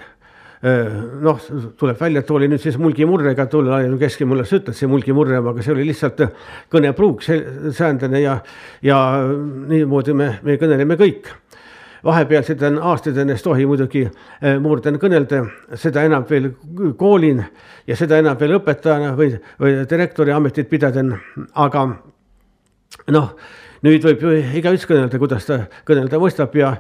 noh, tuleb välja, et oli nüüd siis mulgimurrega, tol ajal Keski mulle ütles see mulgimurre, aga see oli lihtsalt kõnepruuk, see säändene ja, ja niimoodi me, me kõneleme kõik. Vahepealsed aastad enne tohi muidugi murden kõnelda, seda enam veel koolin ja seda enam veel õpetajana või, või direktori ametit pidada, aga noh nüüd võib ju igaüks kõnelda, kuidas ta kõnelda mõistab ja,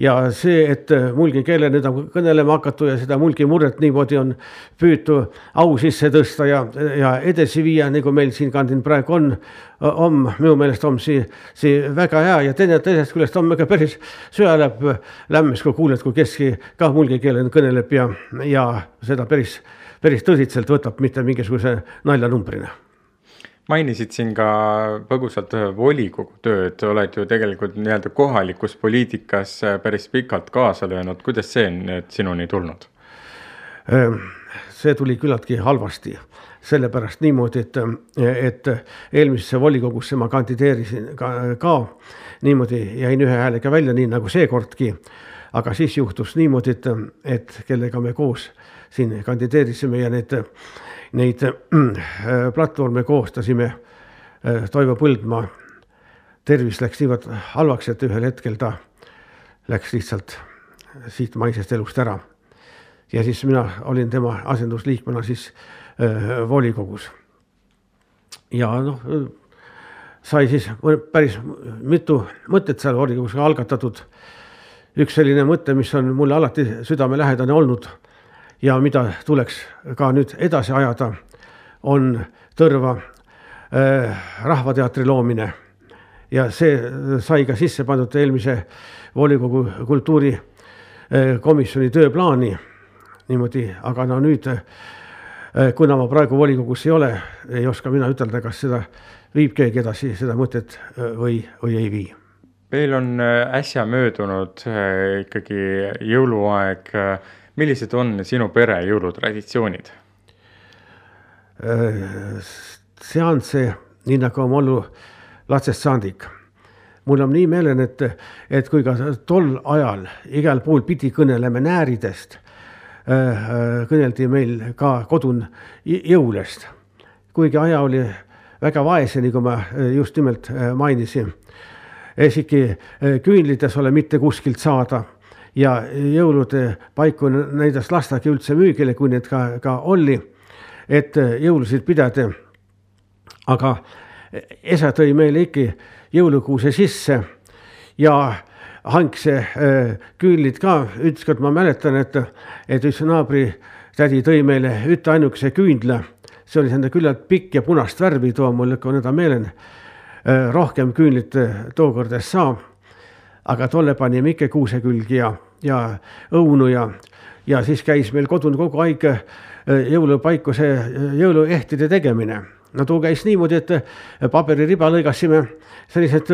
ja see, et mulgi keele nüüd on kõnelema hakatud ja seda mulgi murret niimoodi on püütu au sisse tõsta ja, ja edasi viia, nagu meil siinkandil praegu on, on minu meelest on see, see väga hea ja teine, teisest küljest on ka päris süda läheb lämmes, kui kuuled, kui keski ka mulgi keelen kõneleb ja, ja seda päris, päris tõsiselt võtab, mitte mingisuguse naljanumbrina mainisid siin ka põgusalt volikogu tööd, oled ju tegelikult nii-öelda kohalikus poliitikas päris pikalt kaasa löönud, kuidas see nüüd sinuni tulnud? Ehm, see tuli küllaltki halvasti, sellepärast niimoodi, et, et eelmisesse volikogusse ma kandideerisin ka, ka niimoodi jäin ühe häälega välja, nii nagu seekordki. aga siis juhtus niimoodi, et, et kellega me koos siin kandideerisime ja need neid äh, platvorme koostasime, äh, Toivo Põldmaa tervis läks niivõrd halvaks, et ühel hetkel ta läks lihtsalt siit maisest elust ära. ja siis mina olin tema asendusliikmena siis äh, volikogus. ja noh, sai siis päris mitu mõtet seal volikogus algatatud. üks selline mõte, mis on mulle alati südamelähedane olnud ja mida tuleks ka nüüd edasi ajada, on Tõrva äh, Rahvateatri loomine. ja see sai ka sisse pandud eelmise volikogu kultuurikomisjoni tööplaani niimoodi, aga no nüüd äh, kuna ma praegu volikogus ei ole, ei oska mina ütelda, kas seda viib keegi edasi, seda mõtet äh, või, või ei vii. meil on äh, äsja möödunud äh, ikkagi jõuluaeg millised on sinu pere jõulutraditsioonid? see on see, nii nagu on olnud lapsest saadik. mul on nii meelen, et, et kui ka tol ajal igal pool pidi kõnelema nääridest, kõneldi meil ka kodun jõulest. kuigi aja oli väga vaese, nagu ma just nimelt mainisin. isegi küünlites ole mitte kuskilt saada ja jõulude paiku näidas lastagi üldse müügile, kui need ka, ka oli, et jõulusid pidada. aga esa tõi meile ikka jõulukuuse sisse ja hankse äh, küünlid ka, ükskord ma mäletan, et, et üks naabritädi tõi meile ühte ainukese küünla, see oli selline küllalt pikk ja punast värvi, too mul ikka meelen äh,. rohkem küünlit tookord ei saa. aga tolle panime ikka kuuse külgi ja ja õunu ja, ja siis käis meil kodune kogu aeg äh, jõulupaiku see äh, jõuluehtide tegemine. no too käis niimoodi, et äh, pabeririba lõigasime sellised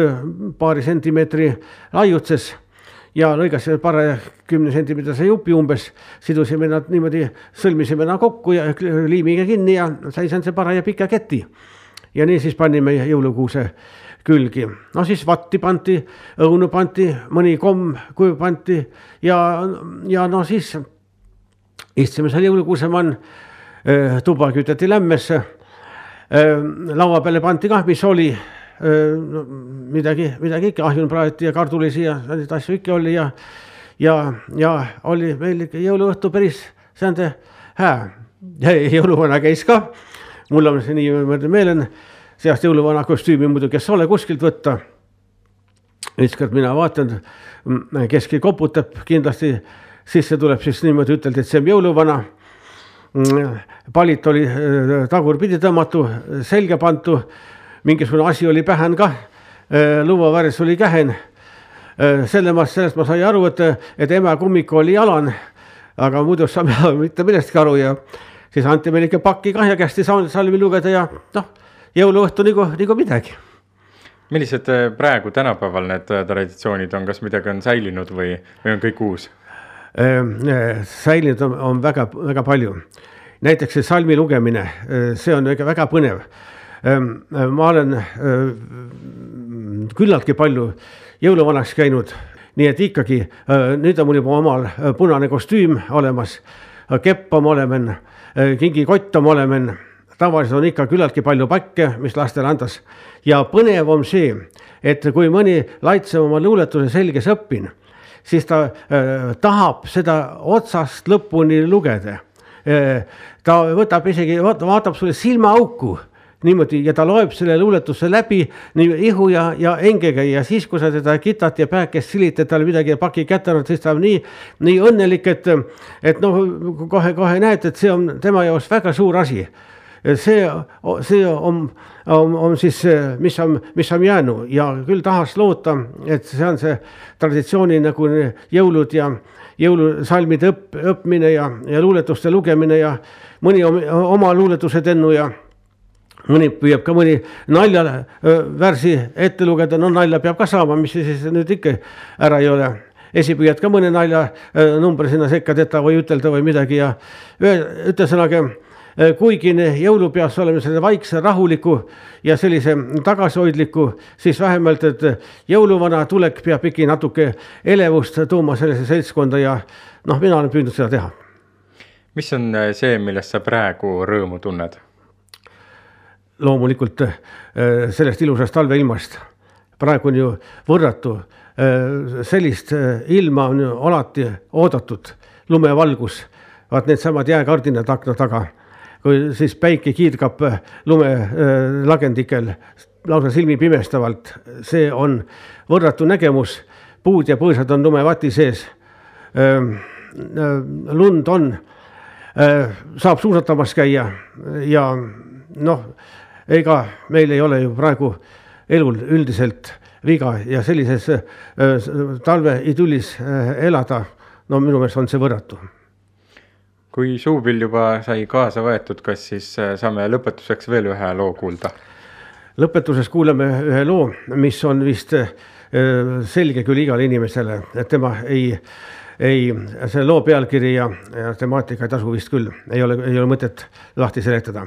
paari sentimeetri laiutses ja lõigasime paraja kümne sentimeetrise jupi umbes, sidusime nad niimoodi, sõlmisime nad kokku ja liimiga kinni ja sai see paraja pika keti. ja nii siis panime jõulukuuse külgi. no siis vatti pandi, õunu pandi, mõni komm kuju pandi ja, ja no siis istusime seal jõulukuusemann, tuba küteti lämmesse. laua peale pandi kah, mis oli no, midagi, midagi ikka, ahjun praeti ja kardulisi ja selliseid asju ikka oli ja, ja, ja oli meil ikka jõuluõhtu päris säände hää. jõuluvana käis ka, mul on see niimoodi meelen seast jõuluvana kostüümi muidugi ei ole kuskilt võtta. ükskord mina vaatan, keski koputab kindlasti, sisse tuleb siis niimoodi, üteldi, et see on jõuluvana. palit oli äh, tagurpidi tõmmatu, selga pantu, mingisugune asi oli pähen kah, luuaväres oli kähen selle ma, sellest ma sain aru, et, et ema kummik oli jalan, aga muidu saame mitte millestki aru ja siis anti meile ikka pakki kah ja kästi salmi lugeda ja noh, jõuluõhtu nagu, nagu midagi. millised äh, praegu tänapäeval need äh, traditsioonid on, kas midagi on säilinud või, või on kõik uus? säilinud on, on väga, väga palju. näiteks see salmi lugemine, see on väga, väga põnev. ma olen küllaltki palju jõuluvanaks käinud, nii et ikkagi nüüd on mul juba omal punane kostüüm olemas, kepp on olemas, kingikott on olemas, tavaliselt on ikka küllaltki palju pakke, mis lastele andas ja põnev on see, et kui mõni laitsev oma luuletuse selges õppin, siis ta äh, tahab seda otsast lõpuni lugeda äh,. ta võtab isegi, vaatab sulle silmaauku niimoodi ja ta loeb selle luuletuse läbi nii ihu ja, ja hingega ja siis, kui sa teda kitad ja päekest silitad talle midagi paki kätte annad, siis ta on nii, nii õnnelik, et, et noh, kohe-kohe näed, et see on tema jaoks väga suur asi see, see on, on, on siis, mis on, mis on jäänud ja küll tahaks loota, et see on see traditsiooni nagu jõulud ja jõulusalmide õpp, õppimine ja, ja luuletuste lugemine ja mõni oma luuletused ennu ja mõni püüab ka mõni naljavärsi ette lugeda, no nalja peab ka saama, mis siis nüüd ikka ära ei ole. esipüüad ka mõne naljanumbri sinna sekka teha või ütelda või midagi ja ühesõnaga kuigi jõulupeos oleme selle vaikse, rahuliku ja sellise tagasihoidliku, siis vähemalt, et jõuluvana tulek peab ikka natuke elevust tooma sellesse seltskonda ja noh, mina olen püüdnud seda teha. mis on see, millest sa praegu rõõmu tunned? loomulikult äh, sellest ilusast talveilmast. praegu on ju võrratu, äh, sellist äh, ilma on ju alati oodatud, lumevalgus, vaat needsamad jääkardinad akna taga, kui siis päike kiirgab lumelagendikel lausa silmi pimestavalt, see on võrratu nägemus, puud ja põõsad on lumevati sees. lund on, saab suusatamas käia ja noh ega meil ei ole ju praegu elul üldiselt viga ja sellises äh, talveidüllis äh, elada, no minu meelest on see võrratu. Kui suupill juba sai kaasa võetud, kas siis äh, saame lõpetuseks veel ühe loo kuulda? lõpetuses kuuleme ühe loo, mis on vist selge küll igale inimesele, et tema ei, ei, selle loo pealkiri ja, ja temaatika ei tasu vist küll, ei ole, ei ole mõtet lahti seletada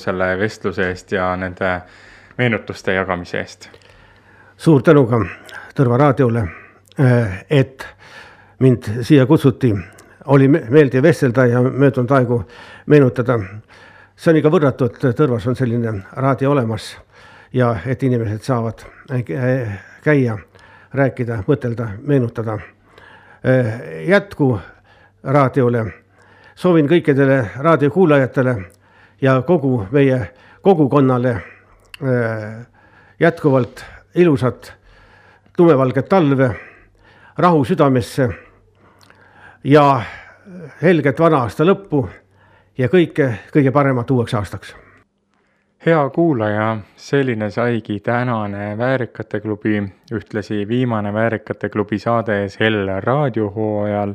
selle vestluse eest ja nende meenutuste jagamise eest. suur tänu ka Tõrva raadiole, et mind siia kutsuti. oli meeldiv vestelda ja möödunud aegu meenutada. see on ikka võrratu, et Tõrvas on selline raadio olemas ja et inimesed saavad käia, rääkida, mõtelda, meenutada. Jätku raadiole soovin kõikidele raadiokuulajatele ja kogu meie kogukonnale äh, jätkuvalt ilusat tumevalget talve, rahu südamesse ja helget vana aasta lõppu ja kõike kõige paremat uueks aastaks hea kuulaja, selline saigi tänane Väärikate klubi, ühtlasi viimane Väärikate klubi saade sel raadiohooajal.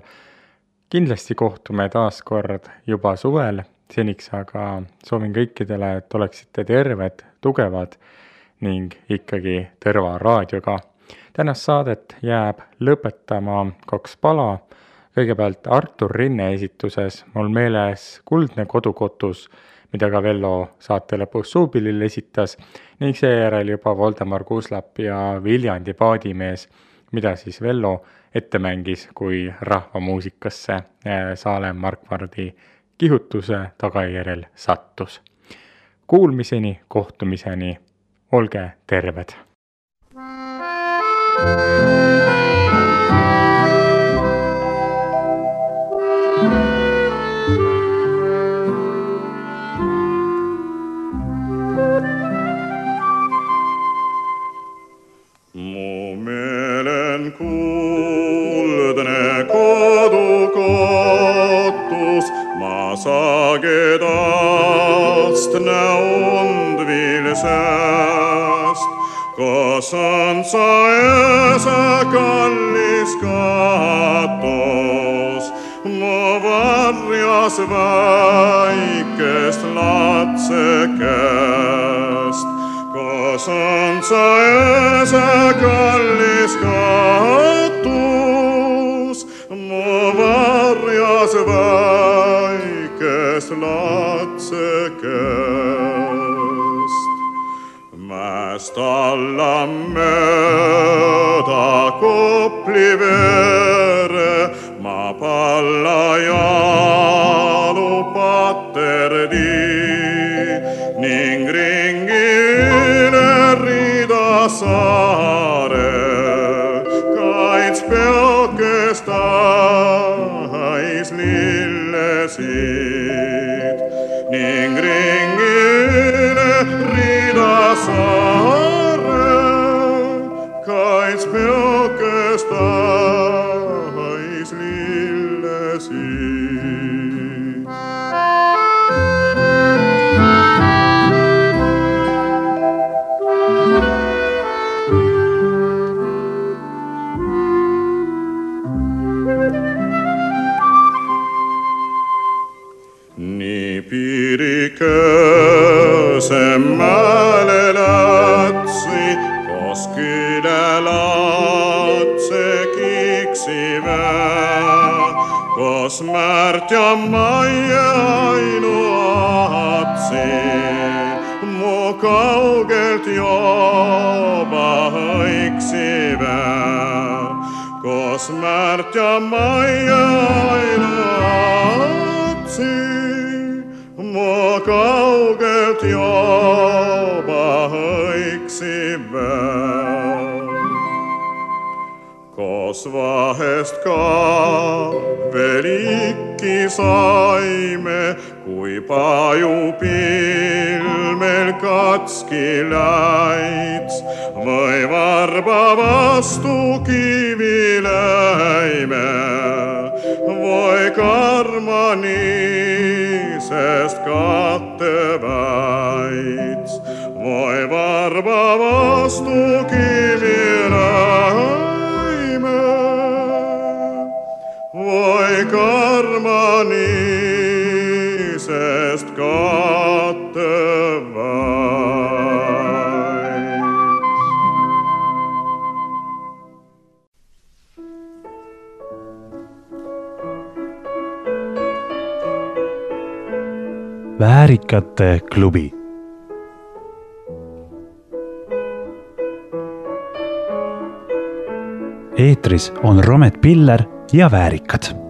kindlasti kohtume taas kord juba suvel, seniks aga soovin kõikidele, et oleksite terved, tugevad ning ikkagi Tõrva raadioga. tänast saadet jääb lõpetama kaks pala. kõigepealt Artur Rinne esituses mul meeles Kuldne kodukotus mida ka Vello saate lõpus suupillil esitas ning seejärel juba Voldemar Kuuslap ja Viljandi paadimees, mida siis Vello ette mängis, kui rahvamuusikasse eh, Saalem Markvardi kihutuse tagajärjel sattus. Kuulmiseni, kohtumiseni, olge terved! thank you sagedast näund vilsest. kas on sa öösa kallis katus, mu varjas väikest lapsekest. kas on sa öösa kallis katus, mu varjas väikest käest lapsekest. mäest alla mööda Kopli veere ma palla jalu paterdi ning ringi üle rida saare passare, che spio che märt ja maie ainuatsi, mu kaugelt juba hõiksive. Kos märt ja maie ainuatsi, mu kaugelt juba hõiksive koos vahest ka veel ikki saime, kui pajupilv meil katski läits või varba vastu kivi läime või karmanisest katteväits või varba vastu kivi läime. karmanisest väärikate klubi. Eetris on Romet Piller ja Väärikad